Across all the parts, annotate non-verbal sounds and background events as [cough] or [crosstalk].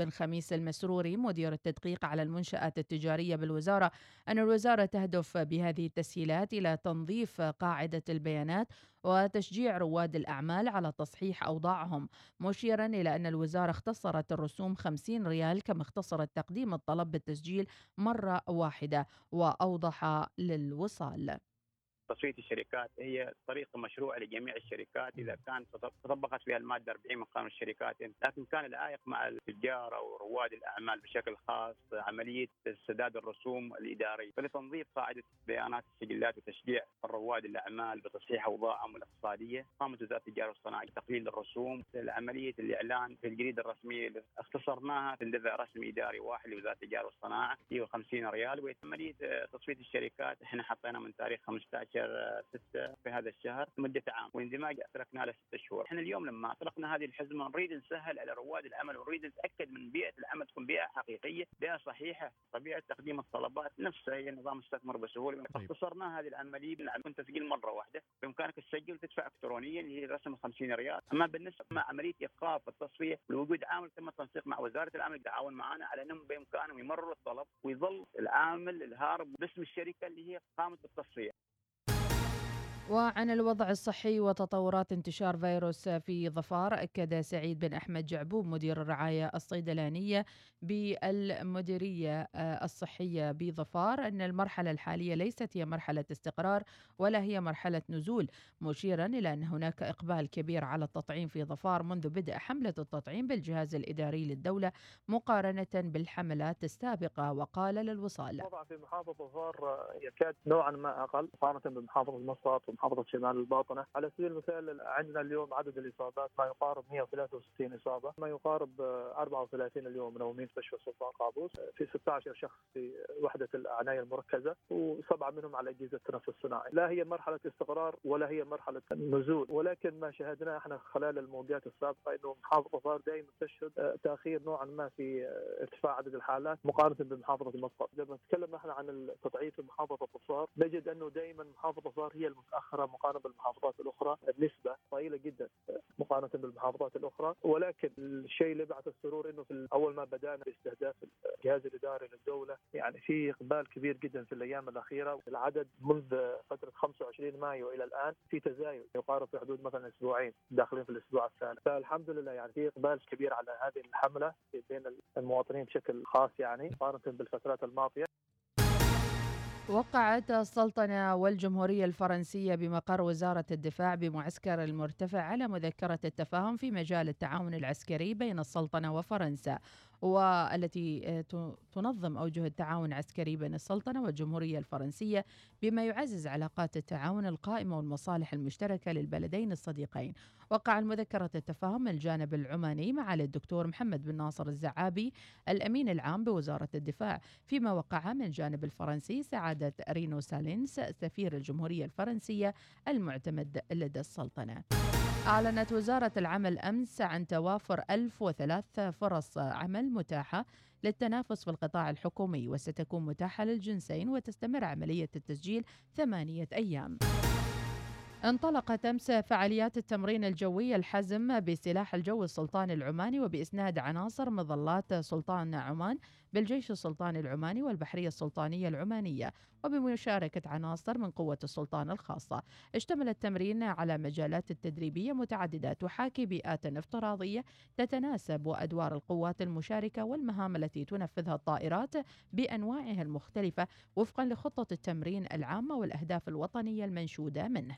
بن خميس المسروري مدير التدقيق على المنشآت التجارية بالوزارة. أن الوزارة تهدف بهذه التسهيلات إلى تنظيف قاعدة البيانات وتشجيع رواد الأعمال على تصحيح أوضاعهم مشيرا إلى أن الوزارة اختصرت الرسوم 50 ريال كما اختصرت تقديم الطلب بالتسجيل مرة واحدة وأوضح للوصال. تصفية الشركات هي طريقة مشروعة لجميع الشركات إذا كان تطبقت فيها المادة 40 من قانون الشركات لكن كان العائق مع التجار أو رواد الأعمال بشكل خاص عملية سداد الرسوم الإدارية. فلتنظيف قاعدة بيانات السجلات وتشجيع رواد الأعمال بتصحيح أوضاعهم الاقتصادية قامت وزارة التجارة والصناعة بتقليل الرسوم عملية الإعلان في الجريده الرسمية اختصرناها في دفع رسمي إداري واحد لوزارة التجارة والصناعة فيه 50 ريال وعملية تصفية الشركات. إحنا حطينا من تاريخ 15 15 6 في هذا الشهر لمدة عام واندماج تركناه له ست شهور، إحنا اليوم لما أطلقنا هذه الحزمة نريد نسهل على رواد العمل ونريد نتأكد من بيئة العمل تكون بيئة حقيقية، بيئة صحيحة، طبيعة تقديم الطلبات نفسها هي نظام استثمر بسهولة، طيب. اختصرنا هذه العملية بالعمل تسجيل مرة واحدة، بإمكانك تسجل وتدفع الكترونيا اللي هي رسم 50 ريال، أما بالنسبة مع عملية إيقاف التصفية لوجود عامل تم التنسيق مع وزارة العمل يتعاون معنا على انهم بإمكانهم يمرروا الطلب ويظل العامل الهارب باسم الشركة اللي هي قامت بالتصفية. وعن الوضع الصحي وتطورات انتشار فيروس في ظفار أكد سعيد بن أحمد جعبوب مدير الرعاية الصيدلانية بالمديرية آه، الصحية بظفار أن المرحلة الحالية ليست هي مرحلة استقرار ولا هي مرحلة نزول مشيرا إلى أن هناك إقبال كبير على التطعيم في ظفار منذ بدء حملة التطعيم بالجهاز الإداري للدولة مقارنة بالحملات السابقة وقال للوصال الوضع في محافظة ظفار يكاد نوعا ما أقل مقارنة بمحافظة مسقط محافظة شمال الباطنة، على سبيل المثال عندنا اليوم عدد الإصابات ما يقارب 163 إصابة، ما يقارب 34 اليوم منومين مستشفى سلطان قابوس، في 16 شخص في وحدة العنايه المركزة وسبعة منهم على أجهزة التنفس الصناعي، لا هي مرحلة استقرار ولا هي مرحلة نزول، ولكن ما شاهدناه إحنا خلال الموجات السابقة إنه محافظة ظفار دائما تشهد تأخير نوعا ما في ارتفاع عدد الحالات مقارنة بمحافظة مسقط، لما نتكلم إحنا عن التضعيف في محافظة ظفار نجد أنه دائما محافظة ظفار هي المتأخرة. متاخره مقارنة بالمحافظات الأخرى النسبة ضئيله جدا مقارنة بالمحافظات الأخرى. ولكن الشيء اللي بعث السرور إنه في أول ما بدأنا باستهداف الجهاز الإداري للدولة يعني في إقبال كبير جدا في الأيام الأخيرة. العدد منذ فترة 25 مايو إلى الآن في تزايد يقارب في حدود مثلا أسبوعين داخلين في الأسبوع الثالث فالحمد لله يعني في إقبال كبير على هذه الحملة بين المواطنين بشكل خاص يعني مقارنة بالفترات الماضية. وقعت السلطنة والجمهورية الفرنسية بمقر وزارة الدفاع بمعسكر المرتفع على مذكرة التفاهم في مجال التعاون العسكري بين السلطنة وفرنسا. والتي آه، تنظم أوجه التعاون العسكري بين السلطنة والجمهورية الفرنسية بما يعزز علاقات التعاون القائمة والمصالح المشتركة للبلدين الصديقين. وقع المذكرة التفاهم الجانب العماني مع الدكتور محمد بن ناصر الزعابي الأمين العام بوزارة الدفاع فيما وقع من جانب الفرنسي سعادة رينو سالينس سفير الجمهورية الفرنسية المعتمد لدى السلطنة. أعلنت وزارة العمل أمس عن توافر 1003 فرص عمل متاحة للتنافس في القطاع الحكومي وستكون متاحة للجنسين وتستمر عملية التسجيل ثمانية أيام. انطلقت أمس فعاليات التمرين الجوي الحزم بسلاح الجو السلطاني العماني وبإسناد عناصر مظلات سلطان عمان بالجيش السلطاني العماني والبحرية السلطانية العمانية وبمشاركة عناصر من قوة السلطان الخاصة. اشتمل التمرين على مجالات تدريبية متعددة تحاكي بيئات افتراضية تتناسب وأدوار القوات المشاركة والمهام التي تنفذها الطائرات بأنواعها المختلفة وفقا لخطة التمرين العامة والأهداف الوطنية المنشودة منه.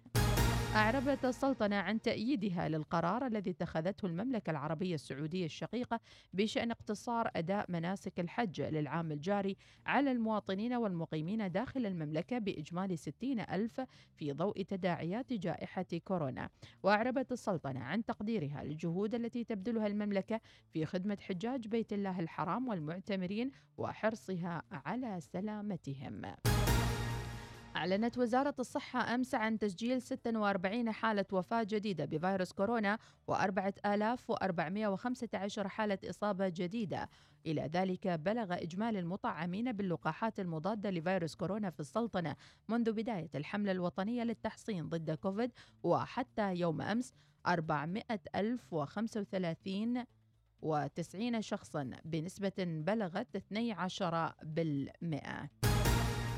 أعربت السلطنة عن تأييدها للقرار الذي اتخذته المملكة العربية السعودية الشقيقة بشأن اقتصار أداء مناسك الحج للعام الجاري على المواطنين والمقيمين داخل المملكة بإجمالي 60 ألف في ضوء تداعيات جائحة كورونا. وأعربت السلطنة عن تقديرها للجهود التي تبذلها المملكة في خدمة حجاج بيت الله الحرام والمعتمرين وحرصها على سلامتهم. أعلنت وزارة الصحة أمس عن تسجيل 46 حالة وفاة جديدة بفيروس كورونا و4415 حالة إصابة جديدة. إلى ذلك بلغ إجمالي المطعمين باللقاحات المضادة لفيروس كورونا في السلطنة منذ بداية الحملة الوطنية للتحصين ضد كوفيد وحتى يوم أمس 400 ألف وخمسة وثلاثين وتسعين شخصا بنسبة بلغت 12 بالمئة.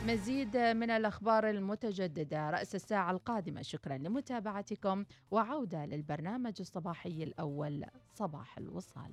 مزيد من الأخبار المتجددة رأس الساعة القادمة. شكرا لمتابعتكم وعودة للبرنامج الصباحي الأول. صباح الوصال.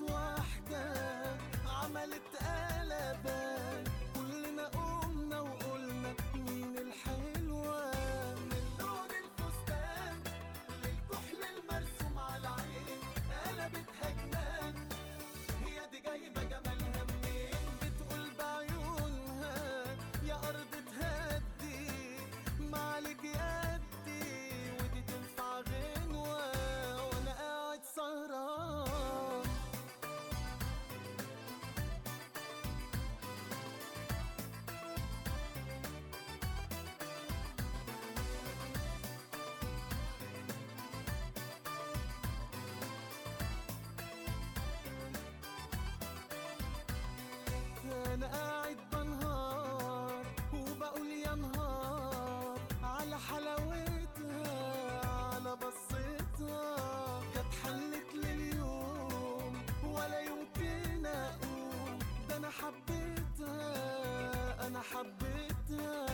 حبيتها أنا حبيتها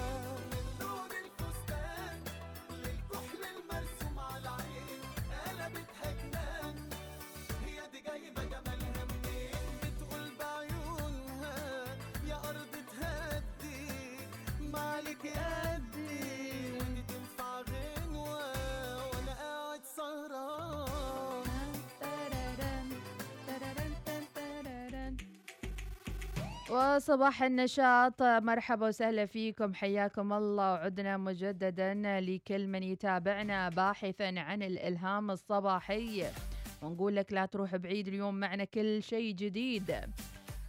وصباح النشاط. مرحبا وسهلا فيكم. حياكم الله. وعدنا مجددا لكل من يتابعنا باحثا عن الإلهام الصباحي. ونقول لك لا تروح بعيد اليوم معنا كل شيء جديد.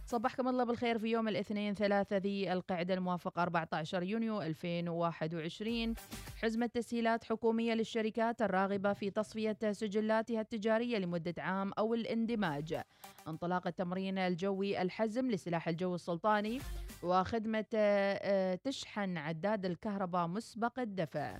صبحكم الله بالخير في يوم الاثنين ثلاثة ذي القعدة الموافق 14 يونيو 2021 حزمة تسهيلات حكومية للشركات الراغبة في تصفية سجلاتها التجارية لمدة عام أو الاندماج. انطلاق التمرين الجوي الحزم لسلاح الجو السلطاني وخدمة آه، تشحن عداد الكهرباء مسبق الدفع.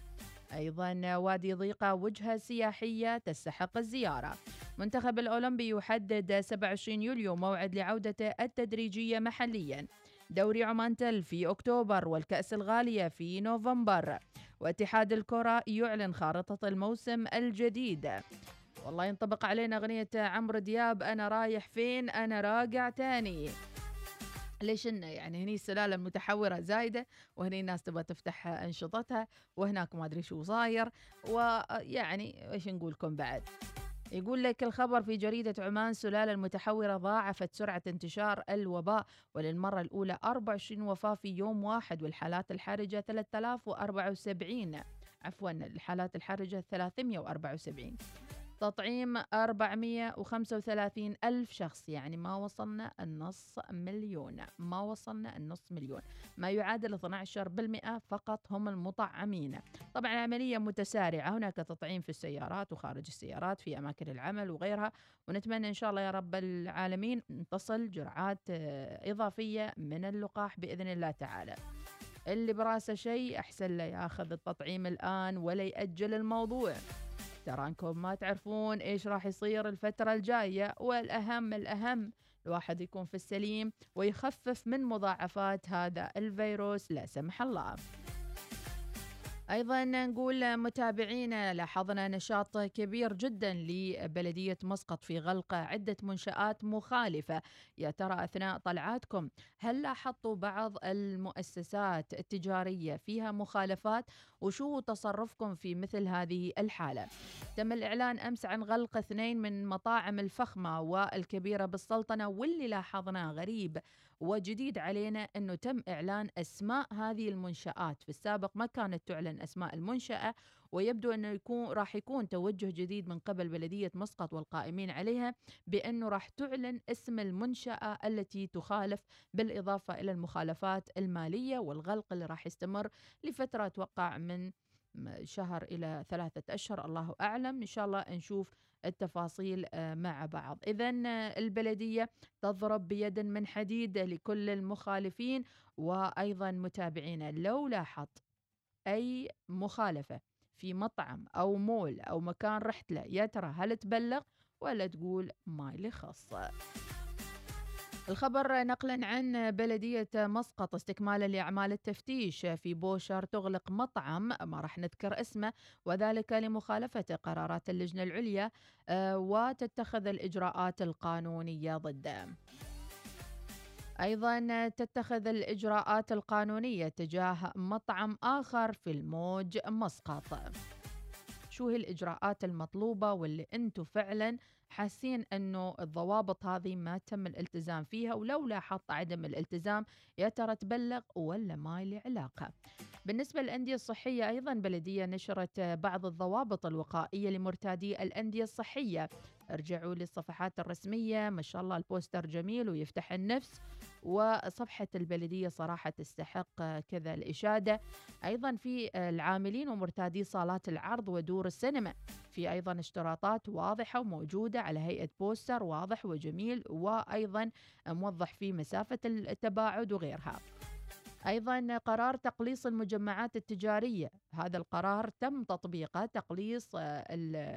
أيضا وادي ضيقة وجهة سياحية تستحق الزيارة. منتخب الأولمبي يحدد 27 يوليو موعد لعودته التدريجية محليا. دوري عمان تل في أكتوبر والكأس الغالية في نوفمبر. واتحاد الكرة يعلن خارطة الموسم الجديد. والله ينطبق علينا أغنية عمرو دياب أنا رايح فين أنا راجع تاني. ليش إنه يعني هني السلالة المتحورة زايدة وهني الناس تبغى تفتح أنشطتها وهناك ما أدري شو صاير ويعني إيش نقولكم بعد؟ يقول لك الخبر في جريدة عمان سلالة المتحورة ضاعفت سرعة انتشار الوباء وللمرة الأولى 24 وفاة في يوم واحد والحالات الحرجة 3074 عفوا الحالات الحرجة 374 تطعيم 435 ألف شخص يعني ما وصلنا النص مليون ما وصلنا النص مليون. ما يعادل 12% فقط هم المطعمين. طبعا عملية متسارعة هناك تطعيم في السيارات وخارج السيارات في أماكن العمل وغيرها ونتمنى إن شاء الله يا رب العالمين تصل جرعات آه، إضافية من اللقاح بإذن الله تعالى. اللي براسه شيء أحسن له ياخذ التطعيم الآن ولا يأجل الموضوع. ترى أنكم ما تعرفون إيش راح يصير الفترة الجاية والأهم الأهم الواحد يكون في السليم ويخفف من مضاعفات هذا الفيروس لا سمح الله. أيضا نقول متابعينا لاحظنا نشاط كبير جدا لبلدية مسقط في غلق عدة منشآت مخالفة. يا ترى أثناء طلعاتكم هل لاحظتوا بعض المؤسسات التجارية فيها مخالفات؟ وشو تصرفكم في مثل هذه الحالة؟ تم الإعلان أمس عن غلق اثنين من مطاعم الفخمة والكبيرة بالسلطنة واللي لاحظناه غريب. وجديد علينا إنه تم إعلان أسماء هذه المنشآت. في السابق ما كانت تعلن أسماء المنشأة ويبدو إنه يكون راح يكون توجه جديد من قبل بلدية مسقط والقائمين عليها بأنه راح تعلن اسم المنشأة التي تخالف بالإضافة إلى المخالفات المالية والغلق اللي راح يستمر لفترة أتوقع من شهر إلى ثلاثة أشهر. الله أعلم. إن شاء الله نشوف التفاصيل آه، مع بعض. إذا آه، البلدية تضرب بيد من حديد لكل المخالفين وأيضا متابعينا لو لاحظت أي مخالفة في مطعم أو مول أو مكان رحت له يا ترى هل تبلغ ولا تقول ما لي خاص الخبر نقلا عن بلدية مسقط استكمالا لأعمال التفتيش في بوشر تغلق مطعم ما راح نذكر اسمه وذلك لمخالفة قرارات اللجنة العليا آه، وتتخذ الإجراءات القانونية ضده. أيضا تتخذ الإجراءات القانونية تجاه مطعم آخر في الموج مسقط. شو هي الإجراءات المطلوبة واللي أنتم فعلا حاسين إنه الضوابط هذه ما تم الالتزام فيها ولو لاحظت عدم الالتزام يا ترى تبلغ ولا ما له علاقة. بالنسبة للأندية الصحية أيضا بلدية نشرت بعض الضوابط الوقائية لمرتادي الأندية الصحية. ارجعوا للصفحات الرسمية. ما شاء الله البوستر جميل ويفتح النفس. وصفحة البلدية صراحة تستحق كذا الإشادة. أيضا في العاملين ومرتادي صالات العرض ودور السينما. في أيضا اشتراطات واضحة وموجودة على هيئة بوستر واضح وجميل. وأيضا موضح فيه مسافة التباعد وغيرها. أيضا قرار تقليص المجمعات التجارية. هذا القرار تم تطبيقه تقليص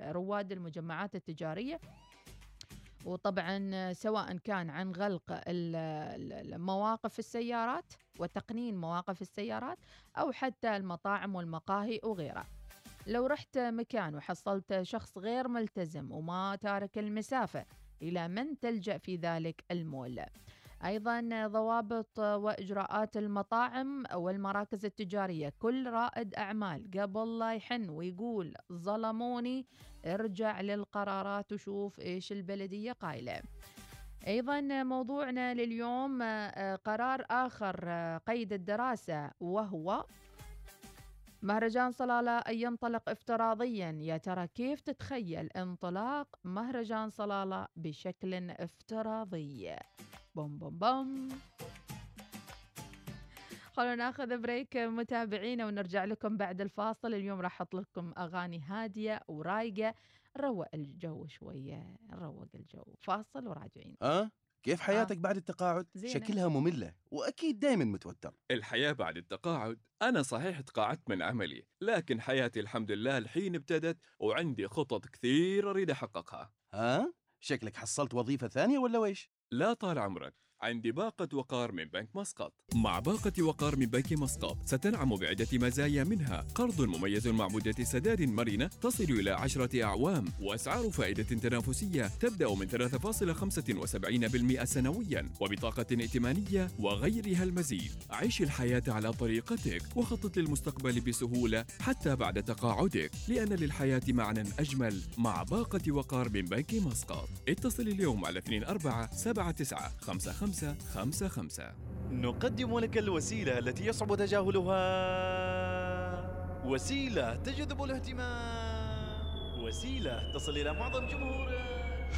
رواد المجمعات التجارية. وطبعا سواء كان عن غلق مواقف السيارات وتقنين مواقف السيارات أو حتى المطاعم والمقاهي وغيرها. لو رحت مكان وحصلت شخص غير ملتزم وما تارك المسافة إلى من تلجأ في ذلك المول؟ أيضا ضوابط وإجراءات المطاعم والمراكز التجارية. كل رائد أعمال قبل لا يحن ويقول ظلموني ارجع للقرارات وشوف إيش البلدية قايلة. أيضا موضوعنا لليوم قرار آخر قيد الدراسة وهو مهرجان صلالة أن ينطلق افتراضيا. يا ترى كيف تتخيل انطلاق مهرجان صلالة بشكل افتراضي؟ بوم بوم بوم خلونا ناخذ بريك متابعينا ونرجع لكم بعد الفاصل اليوم راح أحط لكم أغاني هادية ورايقة نروق الجو شوية نروق الجو فاصل وراجعين آه كيف حياتك آه. بعد التقاعد؟ زينة. شكلها مملة وأكيد دايما متوتر الحياة بعد التقاعد أنا صحيح تقاعدت من عملي لكن حياتي الحمد لله الحين ابتدت وعندي خطط كثير أريد أحققها ها؟ شكلك حصلت وظيفة ثانية ولا ويش؟ لا طال عمرك. عندي باقة وقار من بنك مسقط. مع باقة وقار من بنك مسقط ستنعم بعدة مزايا منها. قرض مميز مع مدة سداد مرنة تصل إلى عشرة أعوام. وأسعار فائدة تنافسية تبدأ من 3.75% سنويا. وبطاقة ائتمانية وغيرها المزيد. عيش الحياة على طريقتك وخطط للمستقبل بسهولة حتى بعد تقاعدك. لأن للحياة معنى أجمل مع باقة وقار من بنك مسقط. اتصل اليوم على 24 79 55 خمسة. خمسة خمسة. نقدم لك الوسيلة التي يصعب تجاهلها. وسيلة تجذب الاهتمام. وسيلة تصل إلى معظم جمهورك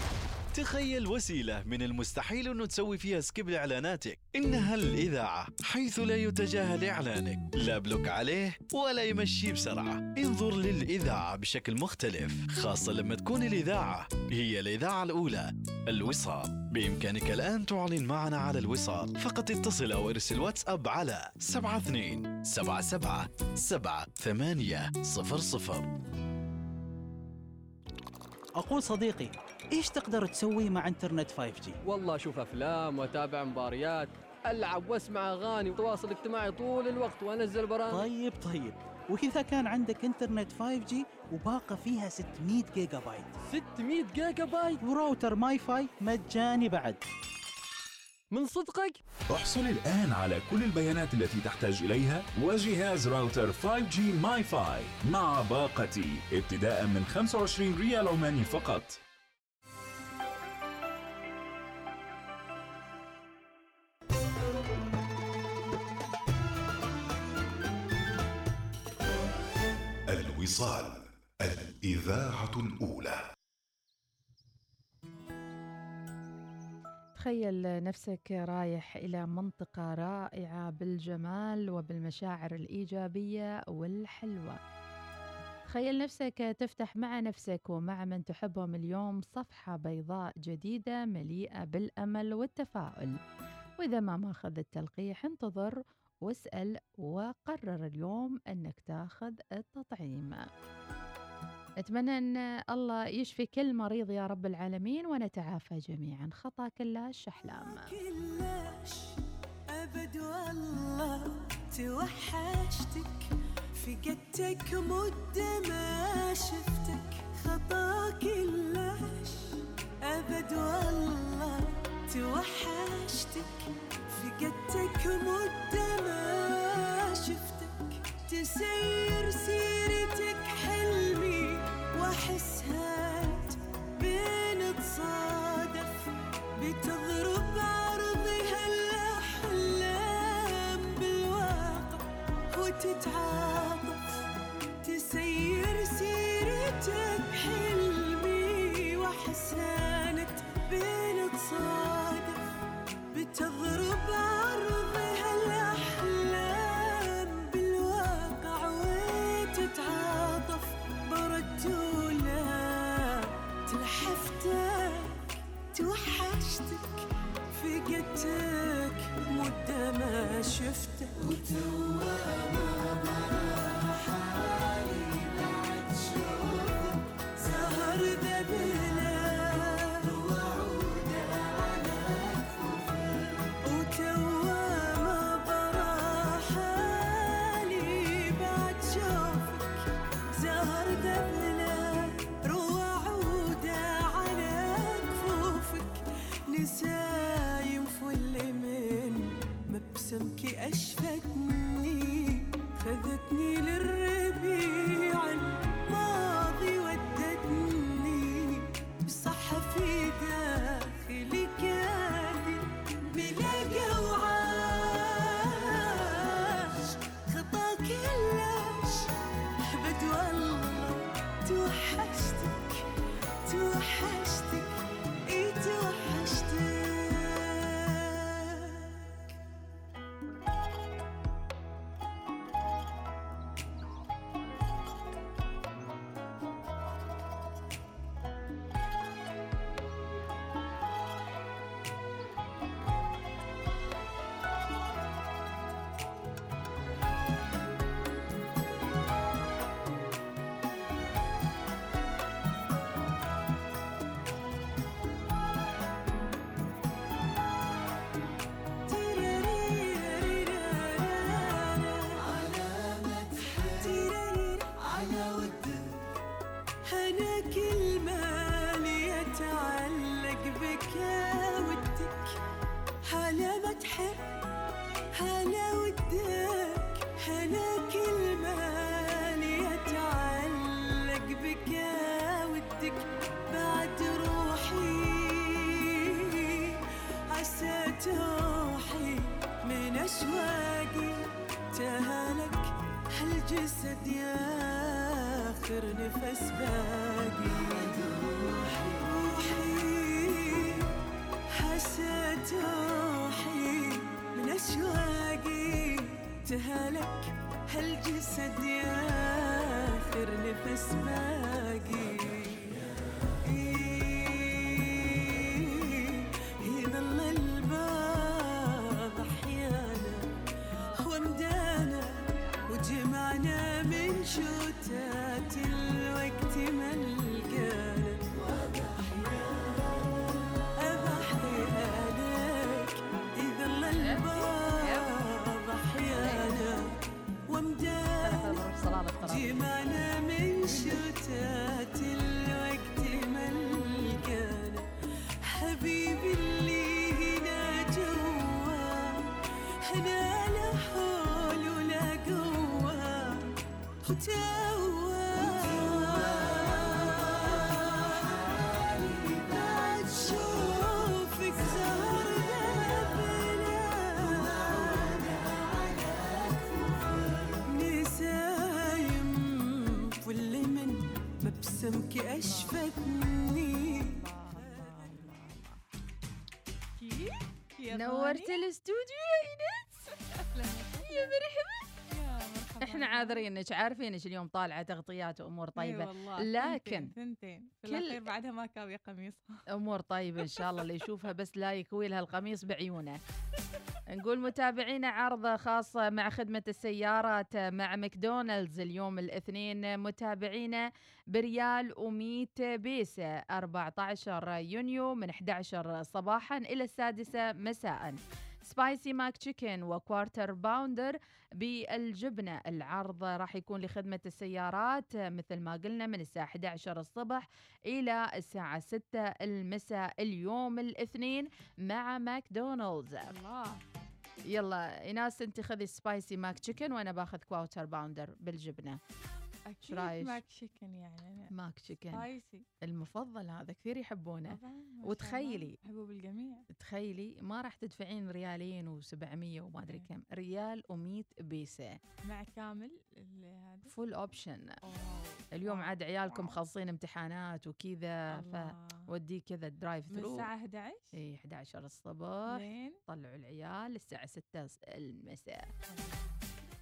تخيل وسيلة من المستحيل أنه تسوي فيها skip لإعلاناتك إنها الإذاعة حيث لا يتجاهل إعلانك. لا block عليه ولا يمشي بسرعة. انظر للإذاعة بشكل مختلف خاصة لما تكون الإذاعة هي الإذاعة الأولى. الوصال. بإمكانك الآن تعلن معنا على الوصال. فقط اتصل أو ارسل واتساب على 72 77 7 8 0 0 أقول صديقي إيش تقدر تسوي مع إنترنت 5G؟ والله أشوف أفلام وأتابع مباريات ألعب وأسمع أغاني وتواصل اجتماعي طول الوقت وأنزل برامج. طيب طيب. وإذا كان عندك إنترنت 5G وباقة فيها 600 جيجا بايت 600 جيجا بايت وراوتر ماي فاي مجاني بعد. من صدقك؟ احصل الآن على كل البيانات التي تحتاج إليها وجهاز راوتر 5G MiFi مع باقتي ابتداء من 25 ريال عماني فقط. الوصال الإذاعة الأولى. تخيل نفسك رايح إلى منطقة رائعة بالجمال وبالمشاعر الإيجابية والحلوة. تخيل نفسك تفتح مع نفسك ومع من تحبهم اليوم صفحة بيضاء جديدة مليئة بالأمل والتفاؤل. وإذا ما ماخذ التلقيح انتظر واسأل وقرر اليوم أنك تاخذ التطعيم. أتمنى أن الله يشفي كل مريض يا رب العالمين ونتعافى جميعا. خطا كلاش أحلام. كلاش أبد والله توحشتك فقدتك مدة ما شفتك. خطا كلاش أبد والله توحشتك فقدتك مدة ما شفتك. تسير سيرتك حلمي وأحس هات بين تصادف بتضرب عرضي هالاحلام بالواقع وتتعاطف. تسير سيرتك حلمي وأحس هانت بين تصادف يا آخر نفس باقي. روحي حسيت روحي من أشواقي تهلك هالجسد يا آخر نفس باقي. مبسمك أشفتني نورت الاستوديو يا ايناس يا مرحبا إحنا عاذرينك عارفينك اليوم طالعة تغطيات وأمور طيبة. لكن ثنتين في كل- بعدها ما كابي قميصها أمور طيبة إن شاء الله اللي يشوفها بس لا يكوي لها القميص بعيونه. [laughs] نقول متابعينا عرض خاص مع خدمة السيارات مع ماكدونالدز اليوم الاثنين متابعينا بريال و100 بيسة 14 يونيو من 11 صباحا إلى السادسة مساء. Spicy McChicken و Quarter Pounder بالجبنة. العرض راح يكون لخدمة السيارات مثل ما قلنا من الساعة 11 الصبح إلى الساعة 6 المساء اليوم الاثنين مع ماكدونالدز. الله. يلا ايناس أنت خذي Spicy McChicken وأنا باخذ Quarter Pounder بالجبنة. أكيد؟ McChicken يعني. أنا ماك تشيكن سبايسي المفضل هذا كثير يحبونه. وتخيلي. حبوب الجميع تخيلي ما راح تدفعين ريالين و700 وما أدري كم. ريال و100 بيسة. مع كامل هذا. Full option اليوم عاد عيالكم wow. خالصين امتحانات وكذا. foodie كذا drive من thru الساعة 11 اي 11 الصبح لين طلعوا العيال الساعة 6 المساء.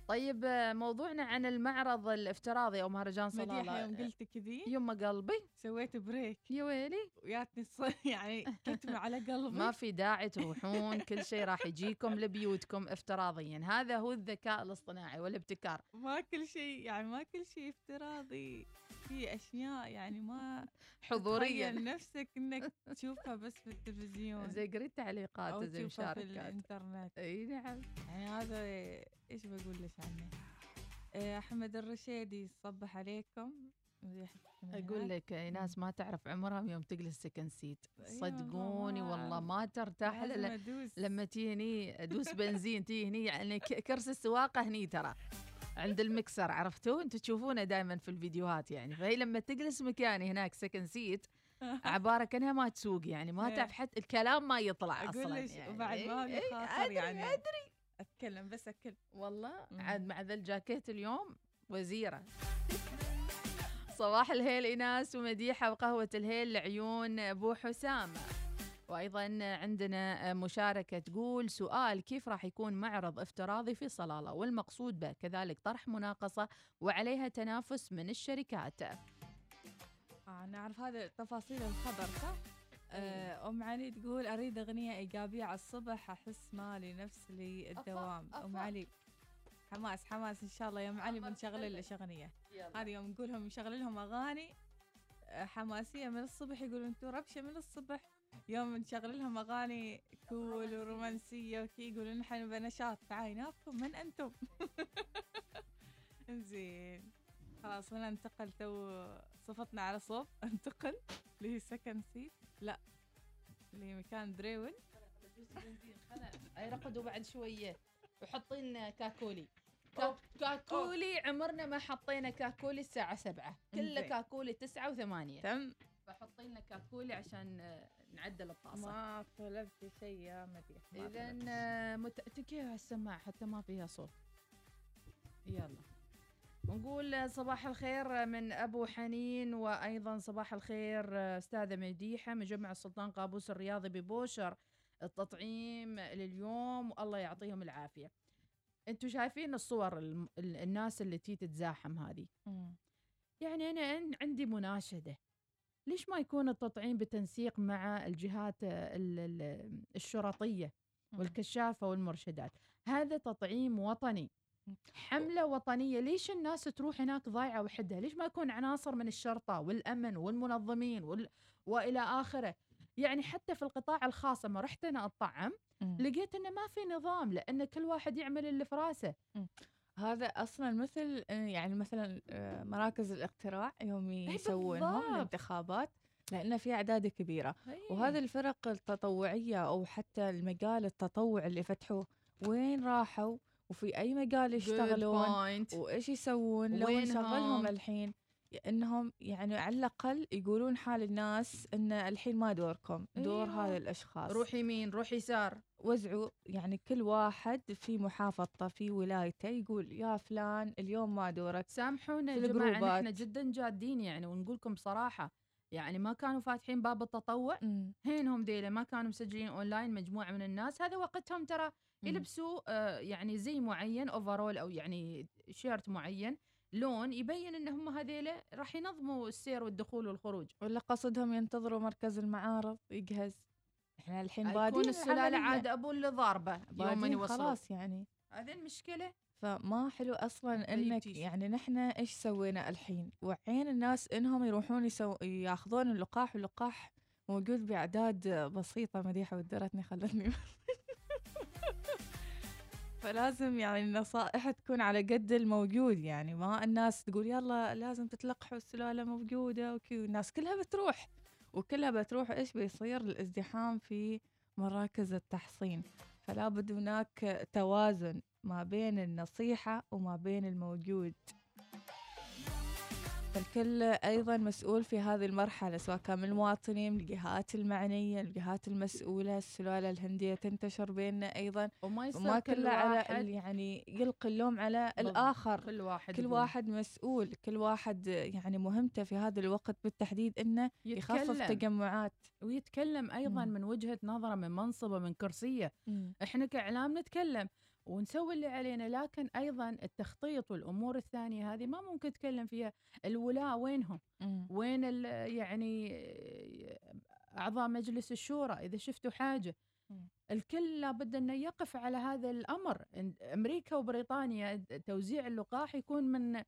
طيب موضوعنا عن المعرض الافتراضي أو مهرجان مديحة صلالة يوم قلت كذي. يما قلبي. سويت break. يا ويلي. وياتني [laughs] يعني كتمة على قلبي. ما في داعي تروحون كل شيء راح يجيكم لبيوتكم افتراضيا. هذا هو الذكاء الاصطناعي والابتكار. ما كل شيء يعني ما كل شيء افتراضي. في أشياء يعني ما حضوريا. نفسك إنك تشوفها بس في التلفزيون زي قريت تعليقات زي تشوفها في مشاركات. الإنترنت. إي نعم. يعني هذا إيش بقول لك عنه؟ آه، أحمد الرشيدي صبح عليكم. أقول لك ناس ما تعرف عمرها من يوم تجلس second seat أي صدقوني والله ما ترتاح لما تي هني أدوس بنزين تي هني يعني كرسي السواقة هني ترى. عند المكسر عرفتوا؟ أنتم تشوفونه دائما في الفيديوهات يعني. فهي لما تجلس مكاني هناك second seat عباره كانها ما تسوق يعني ما إيه. تعرف حتى الكلام ما يطلع أقول أصلا لك يعني. وبعد ما لي إيه، خاطر أدري، يعني. أدري. أتكلم بس أتكلم. والله. عاد مع ذا الجاكيت اليوم وزيرة. صباح الهيل إيناس ومديحة وقهوة الهيل لعيون أبو حسام وأيضا عندنا مشاركة تقول سؤال كيف راح يكون معرض افتراضي في صلالة؟ والمقصود به كذلك طرح مناقصة وعليها تنافس من الشركات. آه نعرف هذا تفاصيل الخبر صح؟ آه، أم علي تقول أريد أغنية إيجابية على الصبح أحس مالي نفس لي الدوام. أم علي حماس حماس إن شاء الله. يا أم علي بنشغل لك أغنية هذه يوم نقولهم نشغل لهم أغاني آه، حماسية من الصبح يقولوا أنتوا ربشة من الصبح. يوم نشغل لهم أغاني كول ورومانسية وكي يقولوا نحن بنشاط تعايناكم من أنتم؟ [laughs] زين خلاص هنا انتقل تو صفتنا على صوب. [laughs] انتقل اللي هي سكن سيت لا اللي هي مكان دريون. أي رقدوا بعد شوية. وحطين كاكولي. كا- كاكولي عمرنا ما حطينا كاكولي الساعة سبعة. كله. كاكولي تسعة وثمانية. تم. فحطي لنا كاكولي عشان نعدل الطاسة. ما طلبت شيء يا مديح ما إذا طلبت. آه، مت... تكيها السماعة حتى ما فيها صوت. يلا. ونقول صباح الخير من أبو حنين وأيضا صباح الخير آه، أستاذة مديحة مجمع السلطان قابوس الرياضي ببوشر. التطعيم لليوم والله يعطيهم العافية. أنتوا شايفين الصور الناس اللي تي تتزاحم هذه. يعني عن- عندي مناشدة. ليش ما يكون التطعيم بتنسيق مع الجهات ال- ال- الشرطية مم. والكشافة والمرشدات؟ هذا تطعيم وطني. حملة وطنية. ليش الناس تروح هناك ضايعة وحدها؟ ليش ما يكون عناصر من الشرطة والأمن والمنظمين وال... وإلى آخره؟ يعني حتى في القطاع الخاص لما رحت أنا أطعم. لقيت أنه ما في نظام لأن كل واحد يعمل اللي في رأسه. هذا أصلا مثل آه، يعني مثلا آه، مراكز الاقتراع يوم يسوونهم بالضبط. الانتخابات لأن في أعداد كبيرة إيه. وهذه الفرق التطوعية أو حتى المجال التطوع اللي فتحوه وين راحوا وفي أي مجال يشتغلون. وإيش يسوون لو؟ نشغلهم الحين إنهم يعني على الأقل يقولون حال الناس إن الحين ما دوركم دور أيوة. هذا الأشخاص. روح يمين روح يسار. وزعوا يعني كل واحد في محافظته في ولايته يقول يا فلان اليوم ما دورك. سامحونا يا جماعة. نحن جدا جادين يعني ونقول لكم بصراحه يعني ما كانوا فاتحين باب التطوع. هينهم ديله ما كانوا مسجلين اونلاين مجموعة من الناس. هذا وقتهم ترى يلبسوا آه يعني زي معين overall أو يعني shirt معين. لون يبين إن هم هذيله راح ينظموا السير والدخول والخروج. ولا قصدهم ينتظروا مركز المعارض يجهز؟ إحنا الحين يكون بادين السلالة. عاد أبو اللي ضاربة يوم يوصلوا خلاص يعني. هذه المشكلة. فما حلو أصلا طيب إنك. يعني نحن إيش سوينا الحين؟ وعين الناس إنهم يروحون يسو... يأخذون اللقاح واللقاح موجود بأعداد بسيطة مديحة ودرتني خلتني [laughs] فلازم يعني النصائح تكون على قد الموجود يعني ما الناس تقول يلا لازم تتلقحوا السلالة موجودة وكذا الناس كلها بتروح وكلها بتروح إيش بيصير؟ الازدحام في مراكز التحصين. فلا بد هناك توازن ما بين النصيحة وما بين الموجود. فالكل أيضا مسؤول في هذه المرحلة سواء كان من المواطنين من الجهات المعنية الجهات المسؤولة السلالة الهندية تنتشر بيننا أيضا وما يصير وما كل كله على يعني يلقي اللوم على. الآخر كل واحد كل. واحد مسؤول كل واحد يعني مهمته في هذا الوقت بالتحديد إنه يخفف. تجمعات ويتكلم أيضا من وجهة نظره من منصبه من كرسيه إحنا كإعلام نتكلم ونسوي اللي علينا لكن أيضا التخطيط والأمور الثانية هذه ما ممكن نتكلم فيها. الولاء وينهم؟ مم. وين يعني أعضاء مجلس الشورى إذا شفتوا حاجة؟ الكل لابد أنه يقف على هذا الأمر. أمريكا وبريطانيا توزيع اللقاح يكون من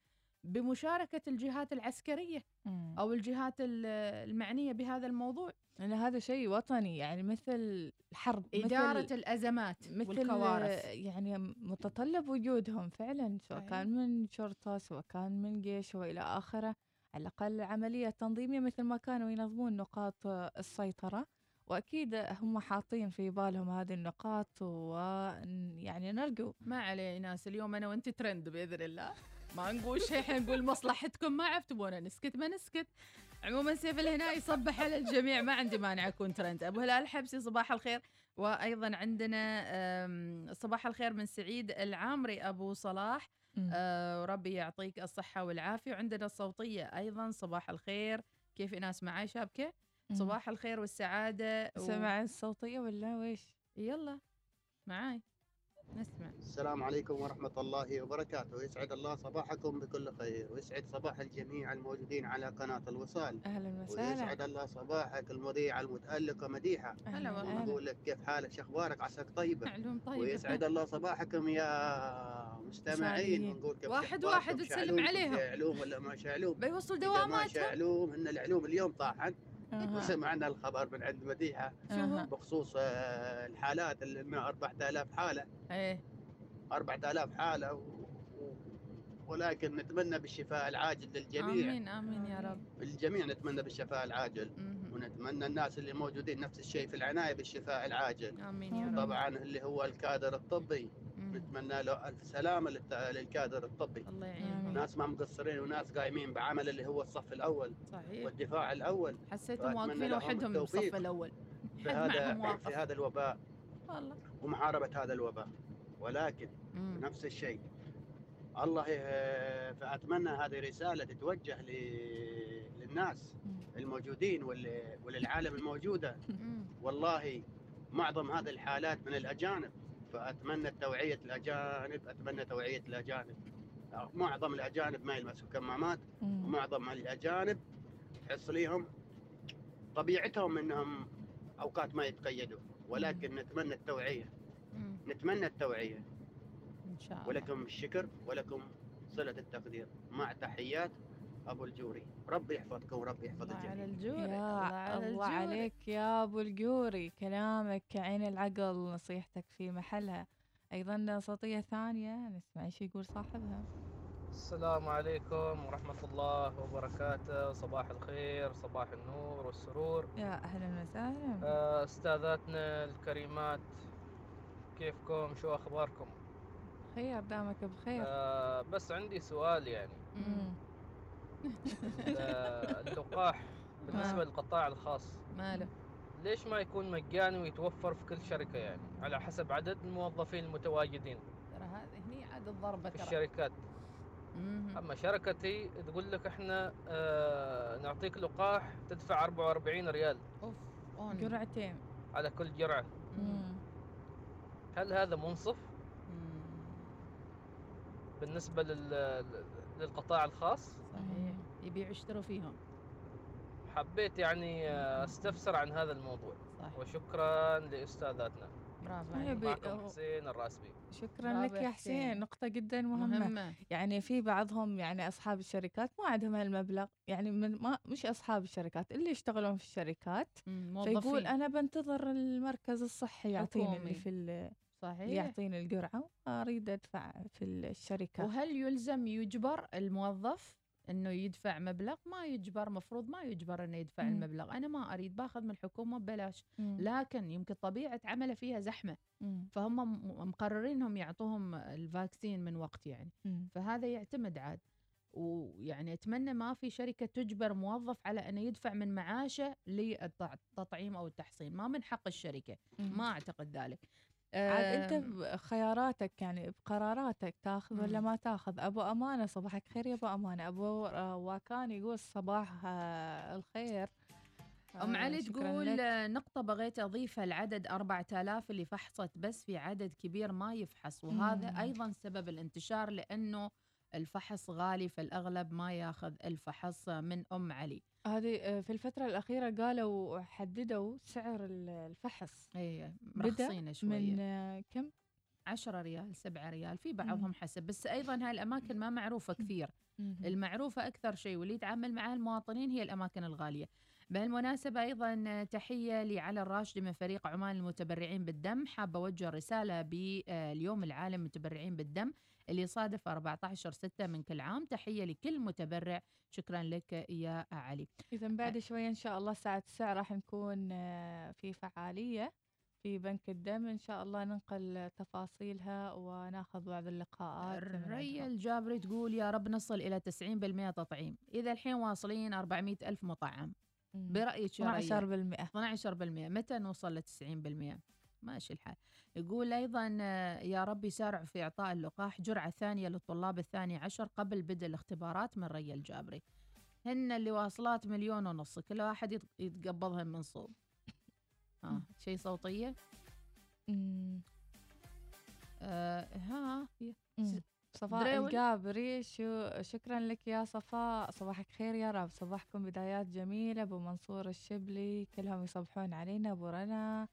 بمشاركة الجهات العسكرية مم. أو الجهات ال- المعنية بهذا الموضوع. لأن هذا شيء وطني يعني مثل الحرب إدارة مثل الأزمات مثل والكوارث. يعني متطلب وجودهم فعلا سواء. كان من شرطة سواء كان من جيش وإلى آخره. على الأقل عملية تنظيمية مثل ما كانوا ينظمون نقاط السيطرة. وأكيد هم حاطين في بالهم هذه النقاط ويعني نرجو. ما عليه ناس اليوم أنا وأنت ترند بإذن الله. ما نقول شيء نقول مصلحتكم ما عرفت تبونا نسكت ما نسكت. عموما سيف الهناء يصبح على الجميع ما عندي مانع أكون ترند. أبو هلال الحبسي صباح الخير. وأيضا عندنا صباح الخير من سعيد العامري أبو صلاح. آه وربي يعطيك الصحة والعافية. وعندنا الصوتية أيضا صباح الخير. كيف ناس معاي؟ شابكة. صباح الخير والسعادة و- سمع الصوتية ولا؟ ويش يلا معاي. نسمع. السلام عليكم ورحمة الله وبركاته. يسعد الله صباحكم بكل خير ويسعد صباح الجميع الموجودين على قناة الوصال. أهلا ويسعد وسهلا الله صباحك المذيعة المتألقة مديحة هلا والله. نقول لك كيف حالك؟ شو أخبارك؟ عساك طيبة. معلوم طيب ويسعد الله صباحكم يا مستمعين. ونقول كيف واحد؟ واحد شو تسلم علومكم؟ عليهم. علوم ولا ما شو علوم؟ بيوصل إذا ما شو دواماتهم. علوم إن العلوم اليوم طاحت. أها. وسمعنا الخبر من عند مديحة شو؟ بخصوص الحالات اللي 4000 حالة. إيه. 4000 حالة و... ولكن نتمنى بالشفاء العاجل للجميع. آمين آمين يا رب. الجميع نتمنى بالشفاء العاجل. ونتمنى الناس اللي موجودين نفس الشيء في العناية بالشفاء العاجل. آمين يا رب. طبعا اللي هو الكادر الطبي. نتمنى له للت- للكادر الطبي. الله يعينهم ناس ما مقصرين وناس قايمين بعمل اللي هو الصف الأول صحيح. والدفاع الأول. حسيتهم واقفين وحدهم بالصف الأول. في [laughs] هذا في هذا الوباء. والله. ومحاربة هذا الوباء. ولكن مم. نفس الشيء. الله ي- فأتمنى هذه رسالة تتوجه ل- للناس الموجودين وال- وللعالم الموجودة. والله معظم هذه الحالات من الأجانب. فأتمنى توعية الأجانب أتمنى توعية الأجانب. معظم الأجانب ما يلبسوا كمامات ومعظم الأجانب تحس ليهم طبيعتهم أنهم أوقات ما يتقيدوا. ولكن نتمنى التوعية. نتمنى التوعية. إن شاء الله. ولكم الشكر ولكم صلة التقدير. مع تحيات أبو الجوري. ربي يحفظكم وربي يحفظ الله على الجميع. الجوري. يا على الله الجوري. عليك يا أبو الجوري. كلامك كعين العقل نصيحتك في محلها. أيضا صوتيه ثانية نسمع إيش يقول صاحبها. السلام عليكم ورحمة الله وبركاته. صباح الخير صباح النور والسرور. يا أهلا وسهلا. آه، أستاذاتنا الكريمات كيفكم؟ شو أخباركم؟ خير دامك بخير. آه بس عندي سؤال يعني. آه، اللقاح بالنسبة آه. للقطاع الخاص ماله ليش ما يكون مجاني ويتوفر في كل شركة يعني على حسب عدد الموظفين المتواجدين ترى هذه هني عاد الضربه في ترى الشركات. أما شركتي تقول لك إحنا آه نعطيك لقاح تدفع 44 ريال أوف أون. جرعتين على كل جرعة مم. هل هذا منصف مم. بالنسبة لل... للقطاع الخاص. صحيح. يبيعوا يشتروا فيهم. حبيت يعني استفسر عن هذا الموضوع. صح وشكرا لأستاذاتنا. برافو عليك. حسين الراسبي. شكرا لك يا حسين. حسين. نقطة جدا مهمة. مهمة. يعني في بعضهم يعني أصحاب الشركات ما عندهم هالمبلغ. يعني من ما مش أصحاب الشركات اللي يشتغلون في الشركات. مم، فيقول موظفين. أنا بنتظر المركز الصحي يعطيني. اللي في صحيح. يعطيني الجرعة وأريد أدفع في الشركة. وهل يلزم يجبر الموظف إنه يدفع مبلغ؟ ما يجبر مفروض ما يجبر إنه يدفع مم. المبلغ. أنا ما أريد باخذ من الحكومة ببلاش. مم. لكن يمكن طبيعة عمله فيها زحمة. مم. فهم مقررين إنهم يعطوهم الفاكسين من وقت يعني. مم. فهذا يعتمد عاد. ويعني أتمنى ما في شركة تجبر موظف على إنه يدفع من معاشه للتطعيم أو التحصين. ما من حق الشركة. مم. ما أعتقد ذلك. عاد انت آم، بخياراتك يعني بقراراتك تاخذ ولا. ما تاخذ أبو أمانة صباحك خير يا أبو أمانة أبو آه، واكان يقول صباح آه، الخير آه، علي تقول لك. آه، نقطة بغيت أضيفها العدد 4000 اللي فحصت بس في عدد كبير ما يفحص وهذا مم. أيضا سبب الانتشار لأنه الفحص غالي فالأغلب ما ياخذ الفحص من أم علي. هذه آه، في الفترة الأخيرة قالوا حددوا سعر ال- الفحص. اي بدأ مرخصين شوية. من آه، كم؟ 10 ريال 7 ريال في بعضهم حسب. بس أيضا هاي الأماكن ما معروفة كثير. مهم. المعروفة أكثر شيء واللي يتعامل معها المواطنين هي الأماكن الغالية. بهالمناسبة أيضا تحية لعلي الراشدي من فريق عمان المتبرعين بالدم. حابة أوجه رسالة باليوم العالمي المتبرعين بالدم. اللي يصادف 14 6 من كل عام. تحية لكل متبرع. شكرا لك يا علي. اذا بعد شوية إن شاء الله الساعة 9 راح نكون آه، في فعالية في بنك الدم. إن شاء الله ننقل تفاصيلها وناخذ بعض اللقاءات عندهم. الجابري تقول يا رب نصل إلى 90% تطعيم. إذا الحين واصلين 400 ألف مطعم. برأيك يا ريا 12% 12% متى نوصل ل 90% ماشي الحال. يقول أيضا آه، يا رب يسارع في إعطاء اللقاح جرعة ثانية للطلاب الثاني عشر قبل بدء الاختبارات من ري الجابري هن اللي واصلات مليون ونص كل واحد يت- يتقبضهم من صوب. ها شيء صوتية. آه ها. صفاء دراول. القابري شو شكرا لك يا صفاء. صباحك خير يا رب. صباحكم بدايات جميلة. أبو منصور الشبلي كلهم يصبحون علينا. أبو رنا.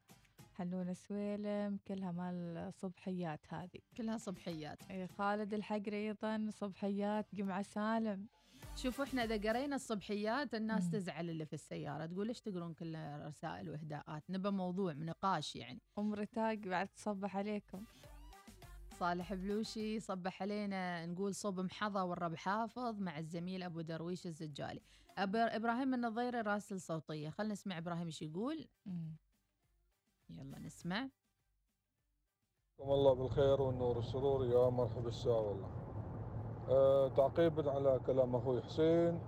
حنون سويلم كلها مال صبحيات هذه كلها صبحيات. إيه، خالد الحقري أيضا صبحيات جمعة سالم. شوفوا إحنا إذا قرينا الصبحيات الناس مم. تزعل اللي في السيارة. تقول ليش تقرون كل رسائل وإهداءات؟ نبى موضوع نقاش يعني. أم رتاق بعد تصبح عليكم. صالح بلوشي صبح علينا. نقول صوب محظى والرب حافظ مع الزميل أبو درويش الزجالي. إبراهيم النظيري راسل صوتية. خلينا نسمع إبراهيم إيش يقول. مم. يلا نسمع. الله بالخير والنور والسرور. يا مرحبا الساعة والله. أه تعقيبا على كلام أخوي حسين.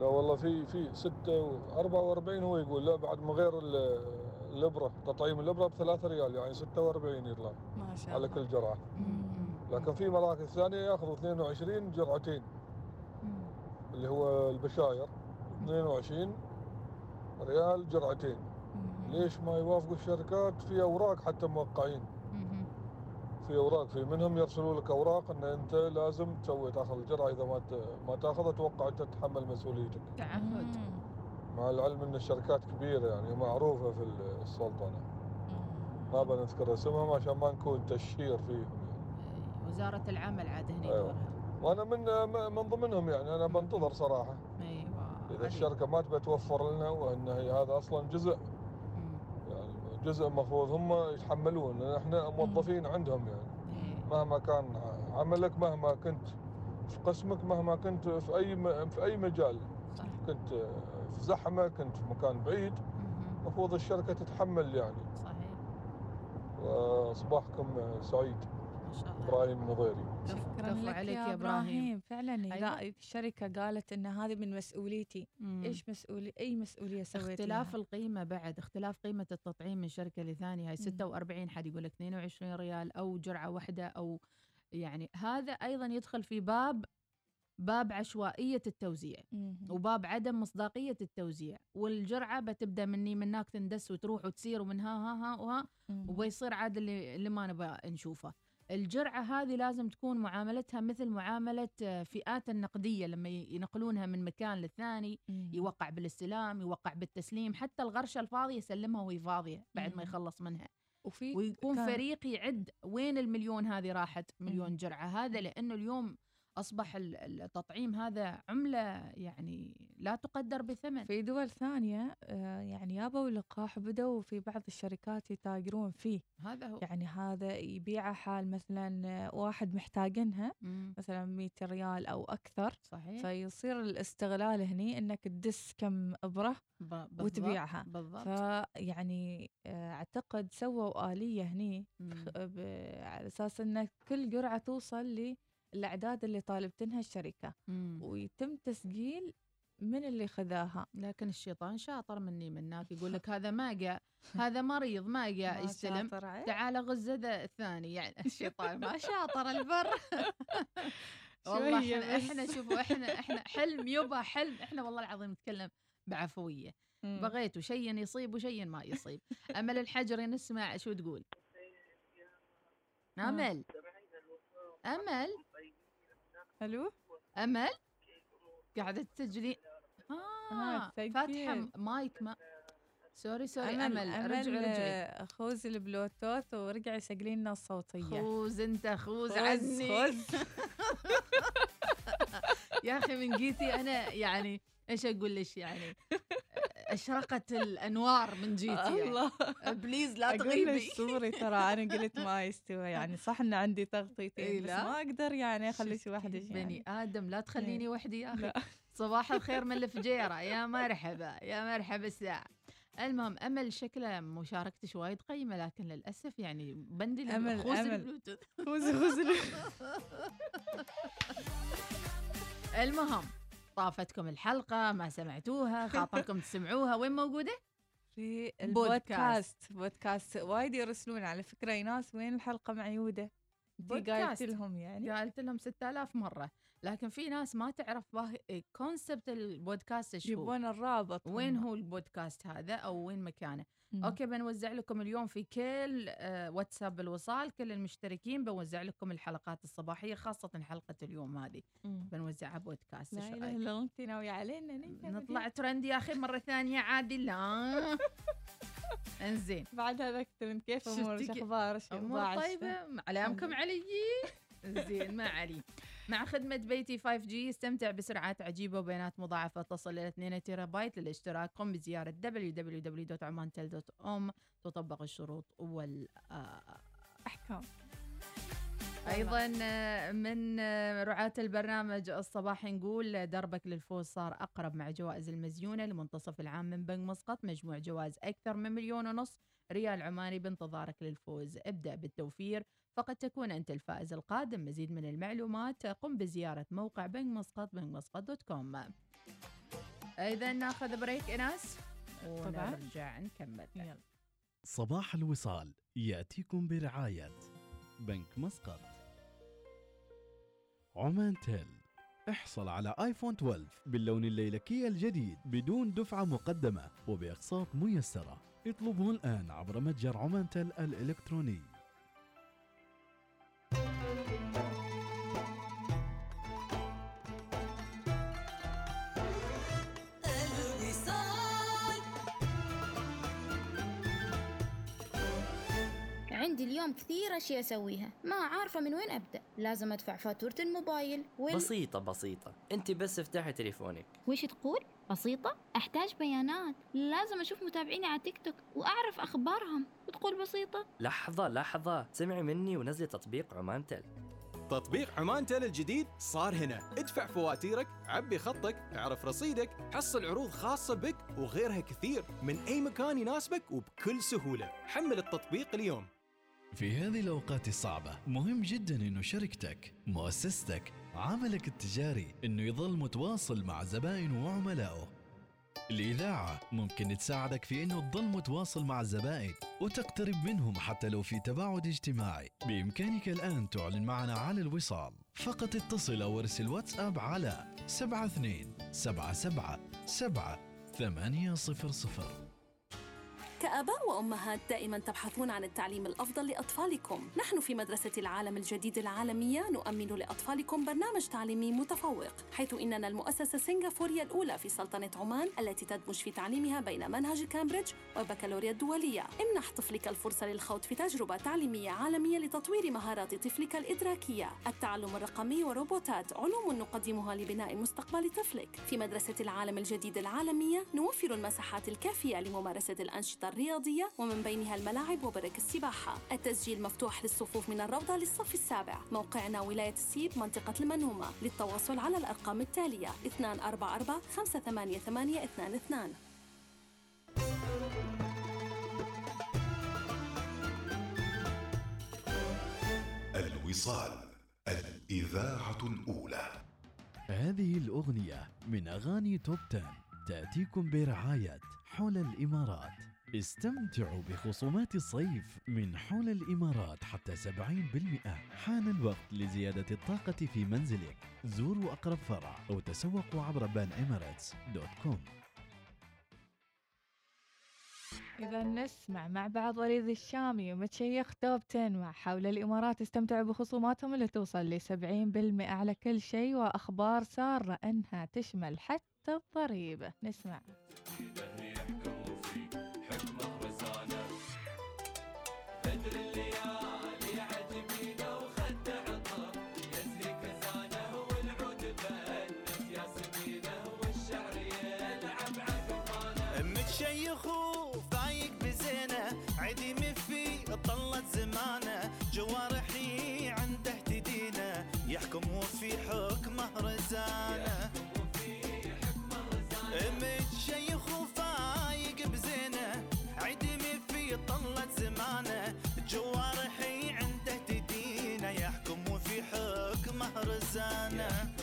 لا والله في في ستة و 44 هو يقول لا بعد من غير ال- الإبرة تطعيم الإبرة بثلاثة ريال يعني 46 يطلع ما شاء على الله. كل جرعة. لكن في مراكز ثانية يأخذوا 22 جرعتين. اللي هو البشاير 22 ريال جرعتين. ليش ما يوافقوا الشركات في أوراق حتى موقعين. في أوراق في منهم يرسلوا لك أوراق إن أنت لازم تسوي تاخذ الجرعة. إذا ما ت- ما تاخذها أتوقع أنت تتحمل مسؤوليتك. تعهد. مع العلم إن الشركات كبيرة يعني معروفه في السلطنة. ما بنذكر اسمهم عشان ما نكون تشهير فيهم وزارة العمل عاد هنا أيوة. دورها. وأنا من من ضمنهم يعني أنا بنتظر صراحة. أيوه إذا الشركة ما تبي توفر لنا وإن هي هذا أصلا جزء يعني جزء المفروض هم يتحملون إحنا موظفين عندهم يعني. مهما كان عملك مهما كنت في قسمك مهما كنت في أي م- في أي مجال. صح. كنت في زحمة كنت في مكان بعيد المفروض الشركة تتحمل يعني. صحيح. وصباحكم سعيد. ما شاء الله إبراهيم النظيري شكرا لك عليك يا. إبراهيم فعلا أيوة. لا الشركة قالت إن هذه من مسؤوليتي مم. إيش مسؤولي أي مسؤولية سويت اختلاف لها؟ القيمة بعد اختلاف قيمة التطعيم من شركة لثانية هاي مم. 46 حد يقول لك 22 ريال أو جرعة واحدة أو يعني هذا أيضا يدخل في باب باب عشوائية التوزيع مهم. وباب عدم مصداقية التوزيع والجرعة بتبدأ مني منك تندس وتروح وتسير ومن ها ها ها وها. وبيصير عاد اللي, اللي ما نبغى نشوفه الجرعة هذه لازم تكون معاملتها مثل معاملة آه، فئات النقدية لما ينقلونها من مكان للثاني. يوقع بالاستلام يوقع بالتسليم حتى الغرشة الفاضية يسلمها وهي فاضية بعد ما. يخلص منها وفي ويكون كان- فريق يعد وين المليون هذه راحت مليون. جرعة هذا لأنه اليوم أصبح ال- التطعيم هذا عملة يعني لا تقدر بثمن. في دول ثانية آه، يعني يابوا اللقاح وبدأوا في بعض الشركات يتاجرون فيه. هذا هو. يعني هذا يبيعه حال مثلا آه، واحد محتاجنها. مثلا 100 ريال أو أكثر. صحيح. فيصير الاستغلال هني إنك تدس كم أبرة بالضبط- وتبيعها. بالضبط. فيعني آه، أعتقد سووا آلية هني على أساس إن كل جرعة توصل للاعداد اللي طالبتنها الشركة. مم. ويتم تسجيل من اللي خذاها. لكن الشيطان شاطر مني منك يقول [laughs] لك هذا ما جاء هذا مريض ما جاء [laughs] يستلم. تعال غز ذا الثاني. يعني الشيطان ما [laughs] شاطر البر. والله إحنا. إحنا شوفوا إحنا إحنا حلم يبا حلم. إحنا والله العظيم نتكلم بعفوية. بغيت شيء يصيب وشيء ما يصيب. أمل الحجر نسمع شو تقول. أمل. أمل. ألو؟ أمل؟ قاعدة تسجلين آه، آه تسجيل. فاتحة مايك ما. sorry sorry أمل, أمل رجعي رجعي. آه، خوز البلوتوث ورجع يسجل لنا الصوتية. خوز أنت خوز خوز، عني. خوز. [laughs] يا أخي من جيتي أنا يعني إيش أقول لك يعني؟ اشرقت الأنوار من جيتي الله يعني. please لا أقول تغيبي sorry ترى أنا قلت ما يستوى يعني صح إن عندي إيه تغطيتين بس لا. ما أقدر يعني أخلي شفتي شي وحدة بني يعني آدم لا تخليني وحدي يا أخي لا. صباح [laughs] الخير من الفجيرة يا مرحبا يا مرحبا الساعة المهم أمل شكله مشاركتش وايد قيمة لكن للأسف يعني بندي لي أمل- خوذ أمل. البلوتوث خوز خوز [laughs] المهم طافتكم الحلقة ما سمعتوها [laughs] خاطركم تسمعوها وين موجودة؟ في بودكاست. البودكاست. بودكاست وايد يرسلون على فكرة. يا ناس وين الحلقة معيودة؟ انتي قايلت بودكاست. لهم يعني. قالت لهم 6000 مرة. لكن في ناس ما تعرف concept البودكاست هو. يبون الرابط وين. هو البودكاست هذا أو وين مكانه. مم. أوكي بنوزع لكم اليوم في كل آه، واتساب الوصال كل المشتركين بنوزع لكم الحلقات الصباحية خاصة حلقة اليوم هذه. مم. بنوزعها بودكاست لا إله؟ إلا انت ناوية علينا نطلع ترند يا أخي مرة ثانية عادي لا. [laughs] إنزين. بعد هذا الترند كيف أمورك؟ كي- أخبار شو أمور طيبة؟ علامكم علي؟ زين ما علي. [laughs] مع خدمة بيتي 5G استمتع بسرعات عجيبة وبيانات مضاعفة. تصل إلى 2 تيرا بايت للاشتراك قم بزيارة www.omantel.com تطبق الشروط والأحكام. أيضا آه، من رعاة البرنامج الصباحي نقول دربك للفوز صار أقرب مع جوائز المزيونه لمنتصف العام من بنك مسقط مجموع جوائز أكثر من مليون ونص. ريال عماني بانتظارك للفوز. ابدأ بالتوفير. فقد تكون أنت الفائز القادم. مزيد من المعلومات قم بزيارة موقع بنك مسقط بنك مسقط dot com. إذا ناخذ break طبعاً. ونرجع نكمل. يلا. صباح الوصال. يأتيكم برعاية بنك مسقط. عمان تيل. احصل على آيفون 12 باللون الليلكي الجديد بدون دفعة مقدمة وبأقساط ميسرة. اطلبه الآن عبر متجر عمان تيل الإلكتروني. كثير أشياء أسويها. ما عارفة من وين أبدأ. لازم أدفع فاتورة الموبايل. وال... بسيطة بسيطة. أنت بس افتحي تليفونك. وش تقول؟ بسيطة؟ أحتاج بيانات. لازم أشوف متابعيني على تيك توك وأعرف أخبارهم. وتقول بسيطة؟ لحظة لحظة. سمعي مني ونزلي تطبيق عمان تل تطبيق عمان تل الجديد صار هنا. ادفع فواتيرك عبي خطك اعرف رصيدك حصل عروض خاصة بك وغيرها كثير. من أي مكان يناسبك وبكل سهولة. حمل التطبيق اليوم. في هذه الأوقات الصعبة مهم جدا أنه شركتك مؤسستك عملك التجاري أنه يظل متواصل مع زبائنه وعملائه. الإذاعة ممكن تساعدك في أنه تظل متواصل مع الزبائن وتقترب منهم حتى لو في تباعد اجتماعي. بإمكانك الآن تعلن معنا على الوصال. فقط اتصل أو ارسل واتساب على 72 77 7 800 كآباء وأمهات دائما تبحثون عن التعليم الأفضل لأطفالكم. نحن في مدرسة العالم الجديد العالمية نؤمن لأطفالكم برنامج تعليمي متفوق حيث إننا المؤسسة السنغافورية الأولى في سلطنة عمان التي تدمج في تعليمها بين منهج كامبريدج والبكالوريا الدولية. امنح طفلك الفرصة للخوض في تجربة تعليمية عالمية لتطوير مهارات طفلك الإدراكية. التعلم الرقمي وروبوتات علوم نقدمها لبناء مستقبل طفلك. في مدرسة العالم الجديد العالمية نوفر المساحات الكافية لممارسة الأنشطة الرياضية ومن بينها الملاعب وبرك السباحة. التسجيل مفتوح للصفوف من الروضة للصف السابع. موقعنا ولاية السيب منطقة المنومة للتواصل على الأرقام التالية 244 588 22 الوصال الإذاعة الأولى. هذه الأغنية من أغاني توب 10 تأتيكم برعاية حول الإمارات. استمتعوا بخصومات الصيف من حول الإمارات حتى 70% حان الوقت لزيادة الطاقة في منزلك. زوروا أقرب فرع أو تسوقوا عبر banEmirates.com إذا نسمع مع بعض وليد الشامي ومتشيخ توب 10 مع حول الإمارات استمتعوا بخصوماتهم اللي توصل ل 70% على كل شيء وأخبار سارة أنها تشمل حتى الضريبة نسمع. زمانه جوارحي عنده تدينه يحكم وفي حكمه رزانه. متشيخ وفايق بزينه عدي مفي طلت زمانه. جوارحي عنده تدينه يحكم وفي حكمه رزانه.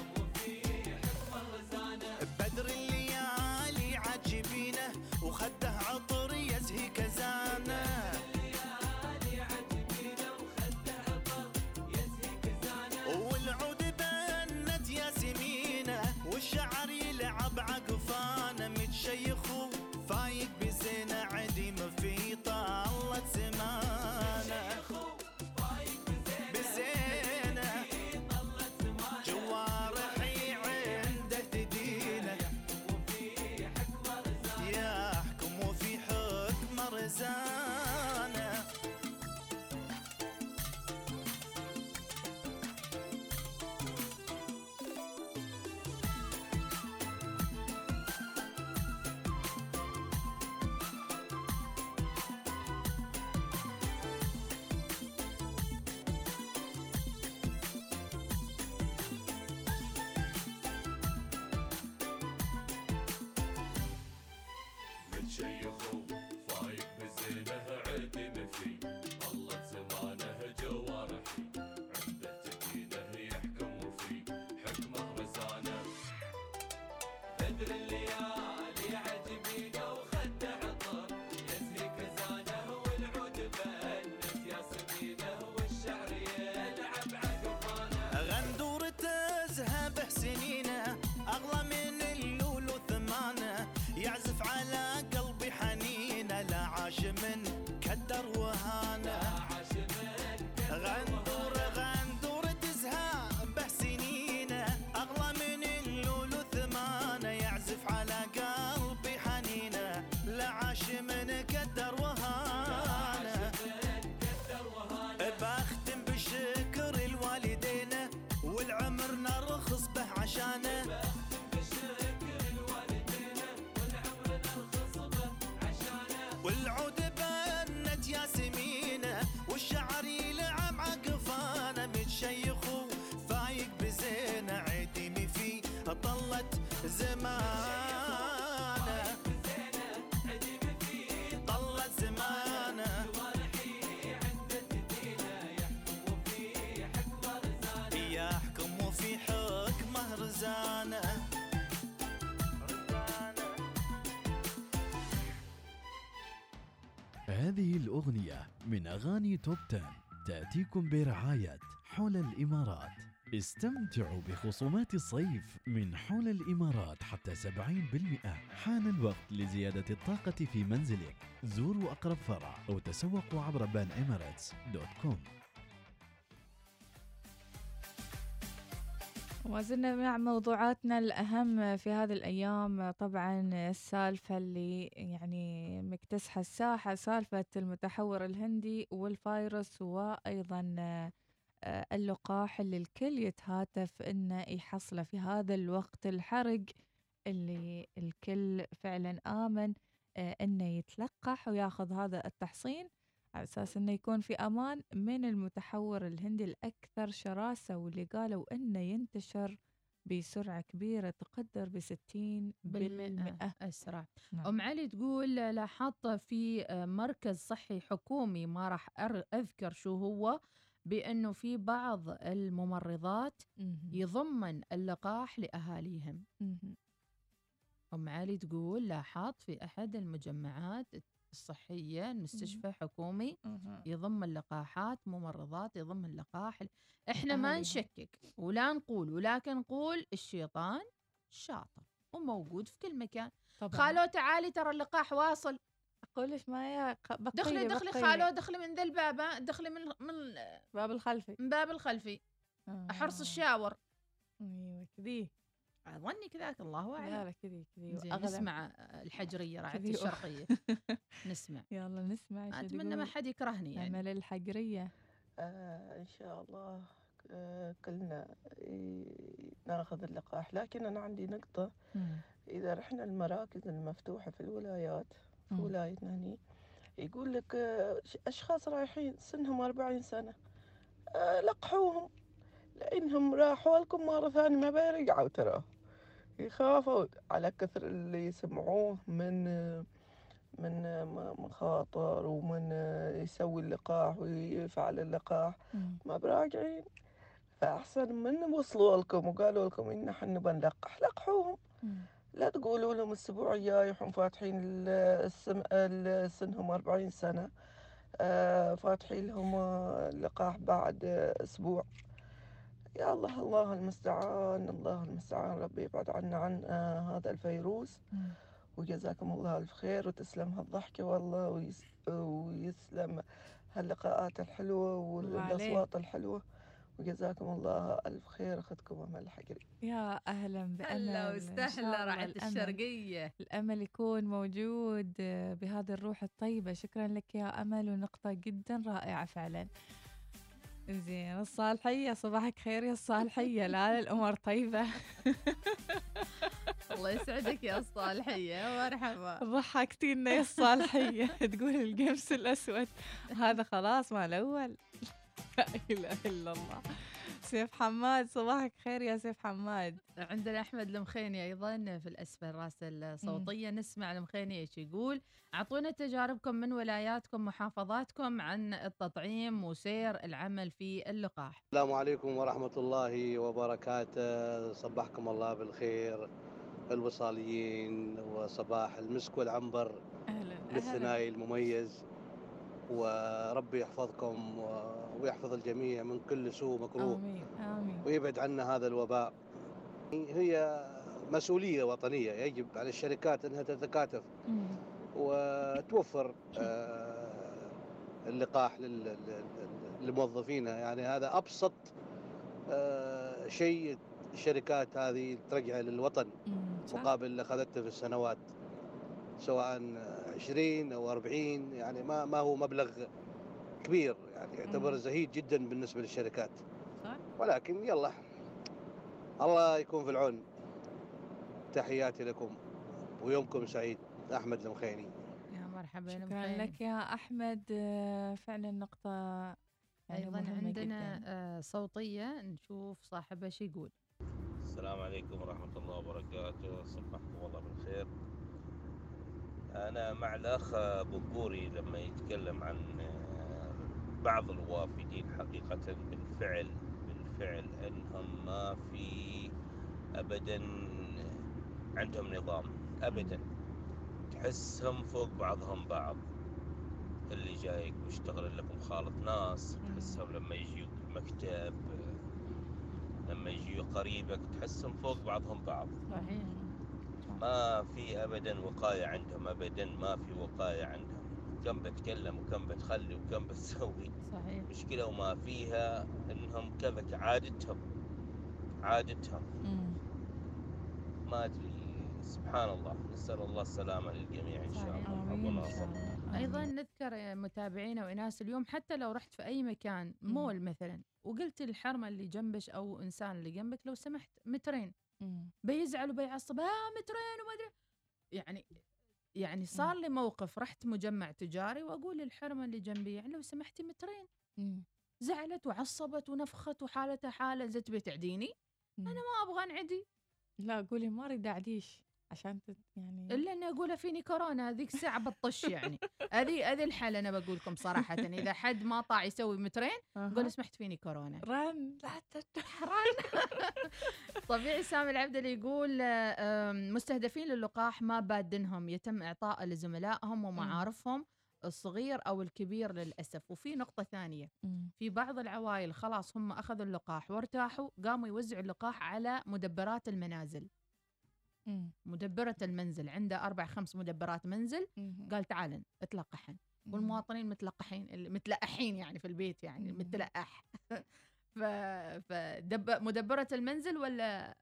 بدر الليالي عجبينه وخده عطر متشيخ فايق بزينة عدي مفي طلت زمانه جوارحي. عنده تدينه يحكم وفي حكمه رزانه بدر الليالي طلت زمانه. طلت زمانه. يحكم وفي حكم رزانه. هذه الأغنية من أغاني توب 10 تأتيكم برعاية حول الإمارات. استمتعوا بخصومات الصيف من حول الإمارات حتى 70% حان الوقت لزيادة الطاقة في منزلك. زوروا أقرب فرع أو تسوقوا عبر banEmirates.com وما زلنا مع موضوعاتنا الأهم في هذه الأيام طبعا السالفة اللي يعني مكتسحة الساحة سالفة المتحور الهندي والفيروس وأيضا اللقاح اللي الكل يتهاتف إنه يحصله في هذا الوقت الحرج اللي الكل فعلا آمن آه، إنه يتلقح وياخذ هذا التحصين على أساس إنه يكون في أمان من المتحور الهندي الأكثر شراسة واللي قالوا إنه ينتشر بسرعة كبيرة تقدر بستين بالمئة أسرع نعم. أم علي تقول لاحظت في آه، مركز صحي حكومي ما راح أذكر شو هو بأنه في بعض الممرضات يضمن اللقاح لأهاليهم. أم علي تقول لاحظت في أحد المجمعات الصحية المستشفى حكومي يضم اللقاحات ممرضات يضم اللقاح إحنا ما. نشكك ولا نقول ولكن نقول الشيطان شاطر وموجود في كل مكان. طبعاً. خالو تعالي ترى اللقاح واصل. لك ما يا ق- بقية دخلي دخلي بقية. خالو دخلي من ذا الباب دخلي من من باب الخلفي. من باب الخلفي. حرص الشاور. أيوه كذي. أظني كذاك الله أعلم. لا لا كذي كذي. نسمع الحجرية راعتي كذي. و- الشرقية. [laughs] نسمع. يلا نسمع أتمنى ما. حد يكرهني يعني. أمل الحجرية. آه إن شاء الله آه كلنا ناخذ اللقاح. لكن أنا عندي نقطة. إذا رحنا المراكز المفتوحة في الولايات في. ولايتنا هني. يقول لك آه، أشخاص رايحين سنهم 40 سنة آه لقحوهم لأنهم راحوا لكم مرة ثانية ما بيرجعوا ترى. يخافوا على كثر اللي يسمعوه من آه، من مخاطر ومن يسوي اللقاح ويفعل اللقاح. ما براجعين. فأحسن من وصلوا لكم وقالوا لكم إن إحنا نبى نلقح. لقحوهم. لا تقولوا لهم الأسبوع الجاي يحون فاتحين ال- السم... ال- سنهم 40 سنة. آه، فاتحين لهم آه، اللقاح بعد أسبوع. يا الله الله المستعان الله المستعان ربي يبعد عنا عن آه، هذا الفيروس. وجزاكم الله ألف خير وتسلم هالضحكة والله ويس... ويسلم هاللقاءات الحلوة الله عليك. وجزاكم الله ألف خير أخذكم أمل الحقري يا أهلا بأمل هلا وسهلا الله رعت الأمل- يكون موجود بهذه الروح الطيبة. شكرا لك يا أمل ونقطة جدا رائعة فعلا. زين الصالحية صباحك خير يا الصالحية. لا الأمور طيبة. [laughs] الله يسعدك يا الصالحية مرحبا. ضحكتينا يا الصالحية. [laughs] تقول القمس الأسود. هذا خلاص مال أول. لا [laughs] إله إلا الله. سيف حماد صباحك خير يا سيف حماد. عندنا أحمد المخيني أيضا في الاسفل راسل صوتيه نسمع المخيني إيش يقول. أعطونا تجاربكم من ولاياتكم محافظاتكم عن التطعيم وسير العمل في اللقاح. السلام عليكم ورحمة الله وبركاته. صبحكم الله بالخير. الوصاليين وصباح المسك والعنبر. للثنائي المميز. وربي يحفظكم ويحفظ الجميع من كل سوء مكروه آمين آمين. ويبعد عنا هذا الوباء. هي مسؤولية وطنية يجب على الشركات أنها تتكاتف وتوفر آه، اللقاح لل- لل- لموظفينها يعني هذا أبسط آه، شيء الشركات هذه ترجع للوطن. مقابل اللي أخذته في السنوات. سواء 20 أو 40 يعني ما ما هو مبلغ كبير يعني يعتبر زهيد جدا بالنسبة للشركات. صح. ولكن يلا الله يكون في العون. تحياتي لكم ويومكم سعيد. أحمد المخيني يا مرحبا شكرا المخيني. لك يا أحمد. آه، فعلا نقطة يعني أيضا عندنا جدا. آه، صوتية. نشوف صاحبها إيش يقول. السلام عليكم ورحمة الله وبركاته. صبحكم الله بالخير. أنا مع الأخ بقوري لما يتكلم عن آه، بعض الوافدين حقيقة بالفعل بالفعل أنهم ما في أبدا عندهم نظام أبدا. تحسهم فوق بعضهم بعض. اللي جايك بيشتغل لك مخالط ناس تحسهم لما يجي مكتب لما يجي قريبك تحسهم فوق بعضهم بعض. صحيح. ما في ابدا وقاية عندهم ابدا ما في وقاية عندهم. كم بتكلم وكم بتخلي وكم [laughs] بتسوي. صحيح. مشكلة وما فيها إنهم كذا عادتهم. عادتهم ما أدري. سبحان الله. نسأل الله السلامة للجميع إن شاء الله. ربنا أيضا نذكر متابعينا وناس اليوم حتى لو رحت في أي مكان مول مثلا وقلت الحرمة اللي جنبك أو إنسان اللي جنبك لو سمحت مترين. بيزعل وبيعصب آه مترين وما أدري. يعني يعني صار لي موقف رحت مجمع تجاري وأقول للحرمة اللي جنبي يعني لو سمحتي مترين. زعلت وعصبت ونفخت وحالتها حالة زي تبي تعديني؟ أنا ما أبغى انعدي لا قولي ما أريد أعديش. عشان تت يعني إلا إني اقولها فيني كورونا هذيك الساعة بطش يعني. هذه هذه الحل أنا بقول لكم صراحة. إذا حد ما طاع يسوي مترين قول سمحت فيني كورونا. رن لا رن طبيعي سامي العبدلي يقول مستهدفين للقاح ما بادنهم يتم إعطاء لزملائهم ومعارفهم الصغير أو الكبير للأسف. وفي نقطة ثانية في بعض العوائل خلاص هم أخذوا اللقاح وارتاحوا قاموا يوزعوا اللقاح على مدبرات المنازل. مدبرة المنزل عنده أربع خمس مدبرات منزل. قال تعال اتلقحن. والمواطنين متلقحين متلقحين يعني في البيت يعني متلقح. [laughs] ف مدبرة المنزل ولا؟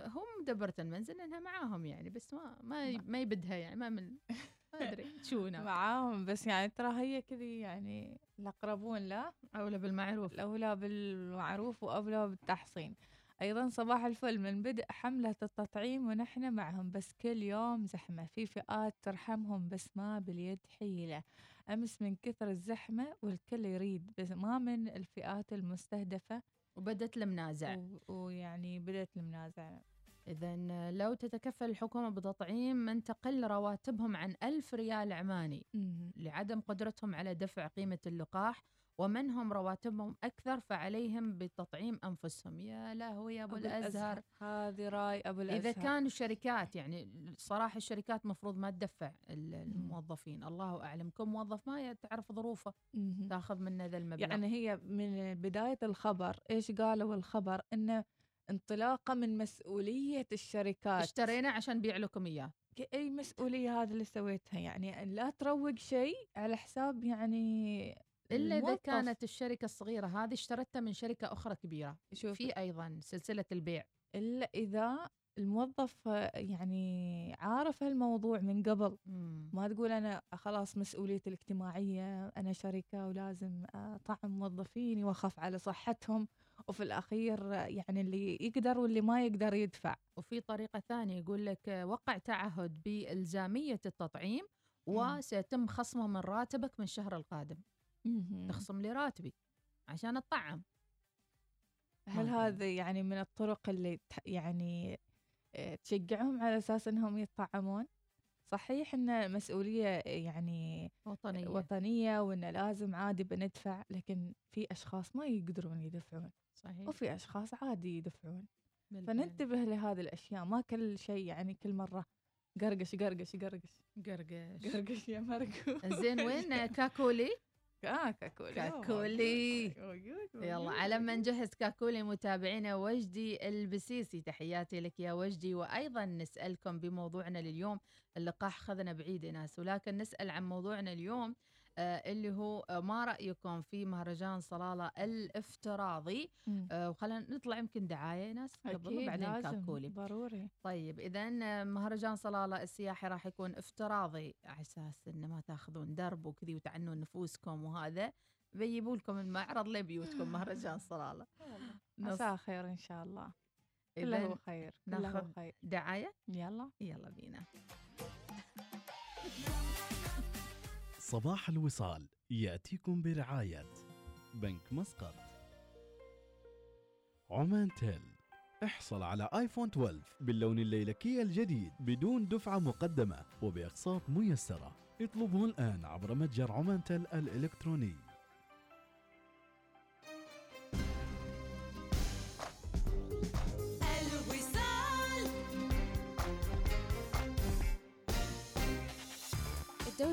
هم مدبرة المنزل لأنها معاهم يعني بس ما ما ما يبدها يعني ما من ما أدري [laughs] شو معاهم بس يعني ترى هي كذي يعني الأقربون لا أولى بالمعروف. الأولى بالمعروف وأولى بالتحصين. أيضا صباح الفل من بدء حملة التطعيم ونحن معهم بس كل يوم زحمة في فئات ترحمهم بس ما باليد حيلة. أمس من كثر الزحمة والكل يريد بس ما من الفئات المستهدفة. وبدت المنازع. ويعني بدت المنازع. إذا لو تتكفل الحكومة بتطعيم من تقل رواتبهم عن ألف ريال عماني. لعدم قدرتهم على دفع قيمة اللقاح ومن هم رواتبهم أكثر فعليهم بتطعيم أنفسهم. يا لهوي يا أبو, أبو الأزهر. هذه رأي أبو الأزهر. إذا كانوا الشركات يعني صراحة الشركات مفروض ما تدفع ال- الموظفين. الله أعلم. كم موظف ما تعرف ظروفه تأخذ منه ذا المبلغ. يعني هي من بداية الخبر إيش قالوا الخبر؟ إنه انطلاقة من مسؤولية الشركات. اشترينا عشان نبيع لكم إياه. أي مسؤولية هذا اللي سويتها؟ يعني لا تروج شيء على حساب يعني إذا الموظف. كانت الشركة الصغيرة هذه اشترتها من شركة أخرى كبيرة. شوف. في أيضا سلسلة البيع. إلا إذا الموظف آه، يعني عارف هالموضوع من قبل. ما تقول أنا خلاص مسؤوليتي الاجتماعية أنا شركة ولازم أطعم موظفيني وأخاف على صحتهم. وفي الأخير آه، يعني اللي يقدر واللي ما يقدر يدفع. وفي طريقة ثانية يقول لك آه، وقع تعهد بإلزامية التطعيم وسيتم خصمه من راتبك من الشهر القادم. تخصم لي راتبي عشان أطعم هل هذا يعني من الطرق اللي يعني آه، تشجعهم على أساس أنهم يتطعمون؟ صحيح أن مسؤولية يعني وطنية. وطنية وأن لازم عادي بندفع لكن في أشخاص ما يقدرون يدفعون. صحيح. وفي أشخاص عادي يدفعون. بالفعل. فننتبه لهذه الأشياء. ما كل شيء يعني كل مرة قرقش قرقش قرقش. قرقش. قرقش يا مرقو زين وين [laughs] كاكولي؟ آه كاكولي. كاكولي. يلا. على ما نجهز كاكولي متابعينا وجدي البسيسي. تحياتي لك يا وجدي وأيضا نسألكم بموضوعنا لليوم. اللقاح خذنا بعيد ناس ولكن نسأل عن موضوعنا اليوم. اللي هو آه ما رأيكم في مهرجان صلالة الافتراضي. آه وخلينا نطلع يمكن دعاية ناس قبل لازم كاكولي. ضروري. طيب اذا مهرجان صلالة السياحي راح يكون افتراضي على أساس انه ما تأخذون درب وكذي وتعنون نفوسكم وهذا. بيجيبوا لكم المعرض لبيوتكم مهرجان صلالة. [laughs] مساء خير إن شاء الله. كله خير كله خير. دعاية؟ يلا. يلا بينا. صباح الوصال يأتيكم برعاية بنك مسقط. عمان تيل احصل على آيفون 12 باللون الليلكي الجديد بدون دفعة مقدمة وبأقساط ميسرة. اطلبه الآن عبر متجر عمان تيل الإلكتروني.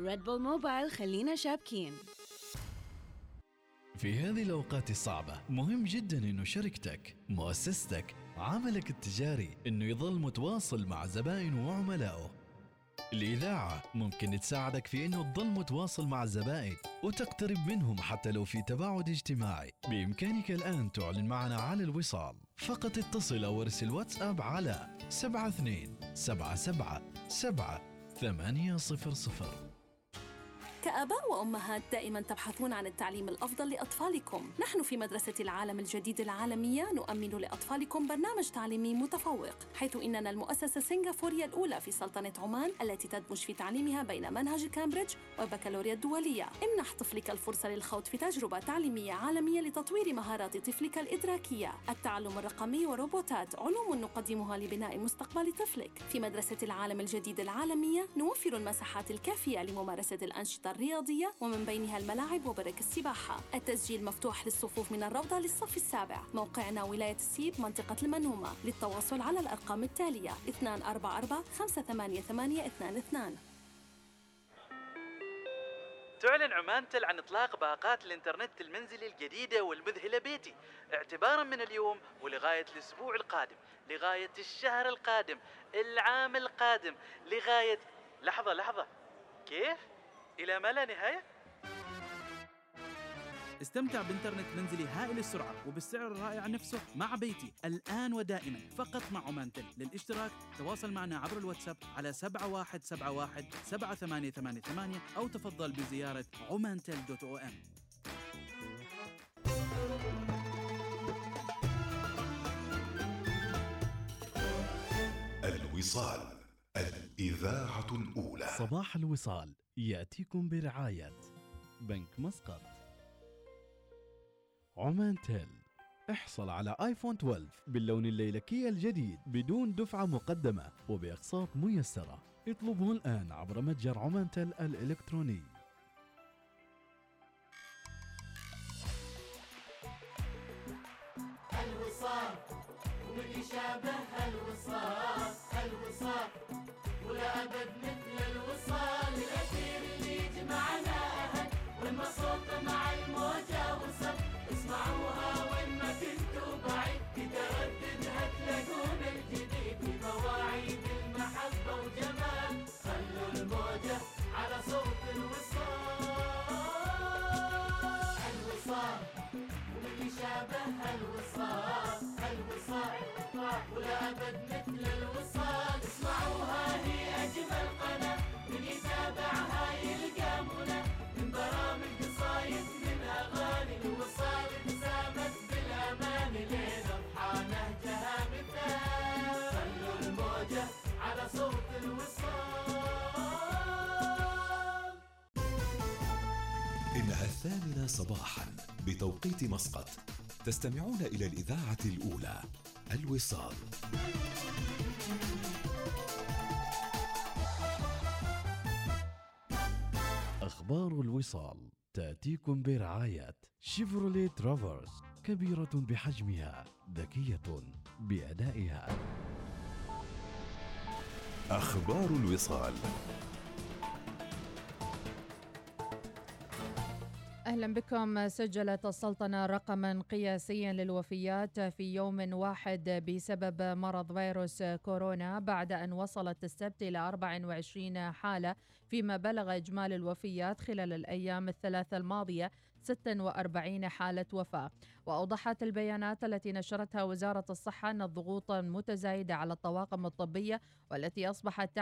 ريد بول موبايل خلينا شابكين. في هذه الأوقات الصعبة مهم جدا أنه شركتك مؤسستك عملك التجاري أنه يظل متواصل مع زبائنه وعملائه. الإذاعة ممكن تساعدك في أنه تظل متواصل مع الزبائن وتقترب منهم حتى لو في تباعد اجتماعي. بإمكانك الآن تعلن معنا على الوصال. فقط اتصل أو ارسل واتساب على 72 77 7 800 كآباء وأمهات دائما تبحثون عن التعليم الأفضل لأطفالكم. نحن في مدرسة العالم الجديد العالمية نؤمن لأطفالكم برنامج تعليمي متفوق حيث إننا المؤسسة السنغافورية الأولى في سلطنة عمان التي تدمج في تعليمها بين منهج كامبريدج والبكالوريا الدولية. امنح طفلك الفرصة للخوض في تجربة تعليمية عالمية لتطوير مهارات طفلك الإدراكية. التعلم الرقمي وروبوتات علوم نقدمها لبناء مستقبل طفلك. في مدرسة العالم الجديد العالمية نوفر المساحات الكافية لممارسة الأنشطة الرياضية ومن بينها الملاعب وبرك السباحة. التسجيل مفتوح للصفوف من الروضة للصف السابع. موقعنا ولاية السيب منطقة المنهومة. للتواصل على الأرقام التالية 244 588 22 تعلن عمان تل عن إطلاق باقات الإنترنت المنزلي الجديدة والمذهلة بيتي. اعتبارا من اليوم ولغاية الأسبوع القادم. لغاية الشهر القادم. العام القادم. لغاية لحظة لحظة. كيف؟ إلى ما لا نهاية؟ استمتع بإنترنت منزلي هائل السرعة وبالسعر الرائع نفسه مع بيتي. الآن ودائما فقط مع عمان تل. للاشتراك تواصل معنا عبر الواتساب على 7171 7888 أو تفضل بزيارة عمانتل دوت أو إم. الوصال. الإذاعة الأولى صباح الوصال يأتيكم برعاية بنك مسقط. عمان تيل احصل على آيفون 12 باللون الليلكي الجديد بدون دفعة مقدمة وبأقساط ميسرة. اطلبه الآن عبر متجر عمان تيل الإلكتروني. الوصال ومن يشابه الوصال الوصال. ولا أبد مثل الوصال الأثير اللي يجمعنا أهل والمصوت مع الموجة وصل. اسمعوها وين ما كنتوا بعيد. تترددها تلاقون الجديد. في مواعيد المحبة وجمال. خلوا الموجة على صوت الوصال. الوصال ومن يشابه الوصال. الوصال ولا أبد مثل الوصال. الثامنة صباحا بتوقيت مسقط. تستمعون إلى الإذاعة الأولى الوصال. أخبار الوصال تأتيكم برعاية شيفروليه ترافرس كبيرة بحجمها ذكية بأدائها. أخبار الوصال. أهلا بكم. سجلت السلطنة رقما قياسيا للوفيات في يوم واحد بسبب مرض فيروس كورونا بعد أن وصلت السبت إلى 24 حالة فيما بلغ إجمالي الوفيات خلال الأيام الثلاثة الماضية 46 حالة وفاة. وأوضحت البيانات التي نشرتها وزارة الصحة أن الضغوط متزايدة على الطواقم الطبية والتي أصبحت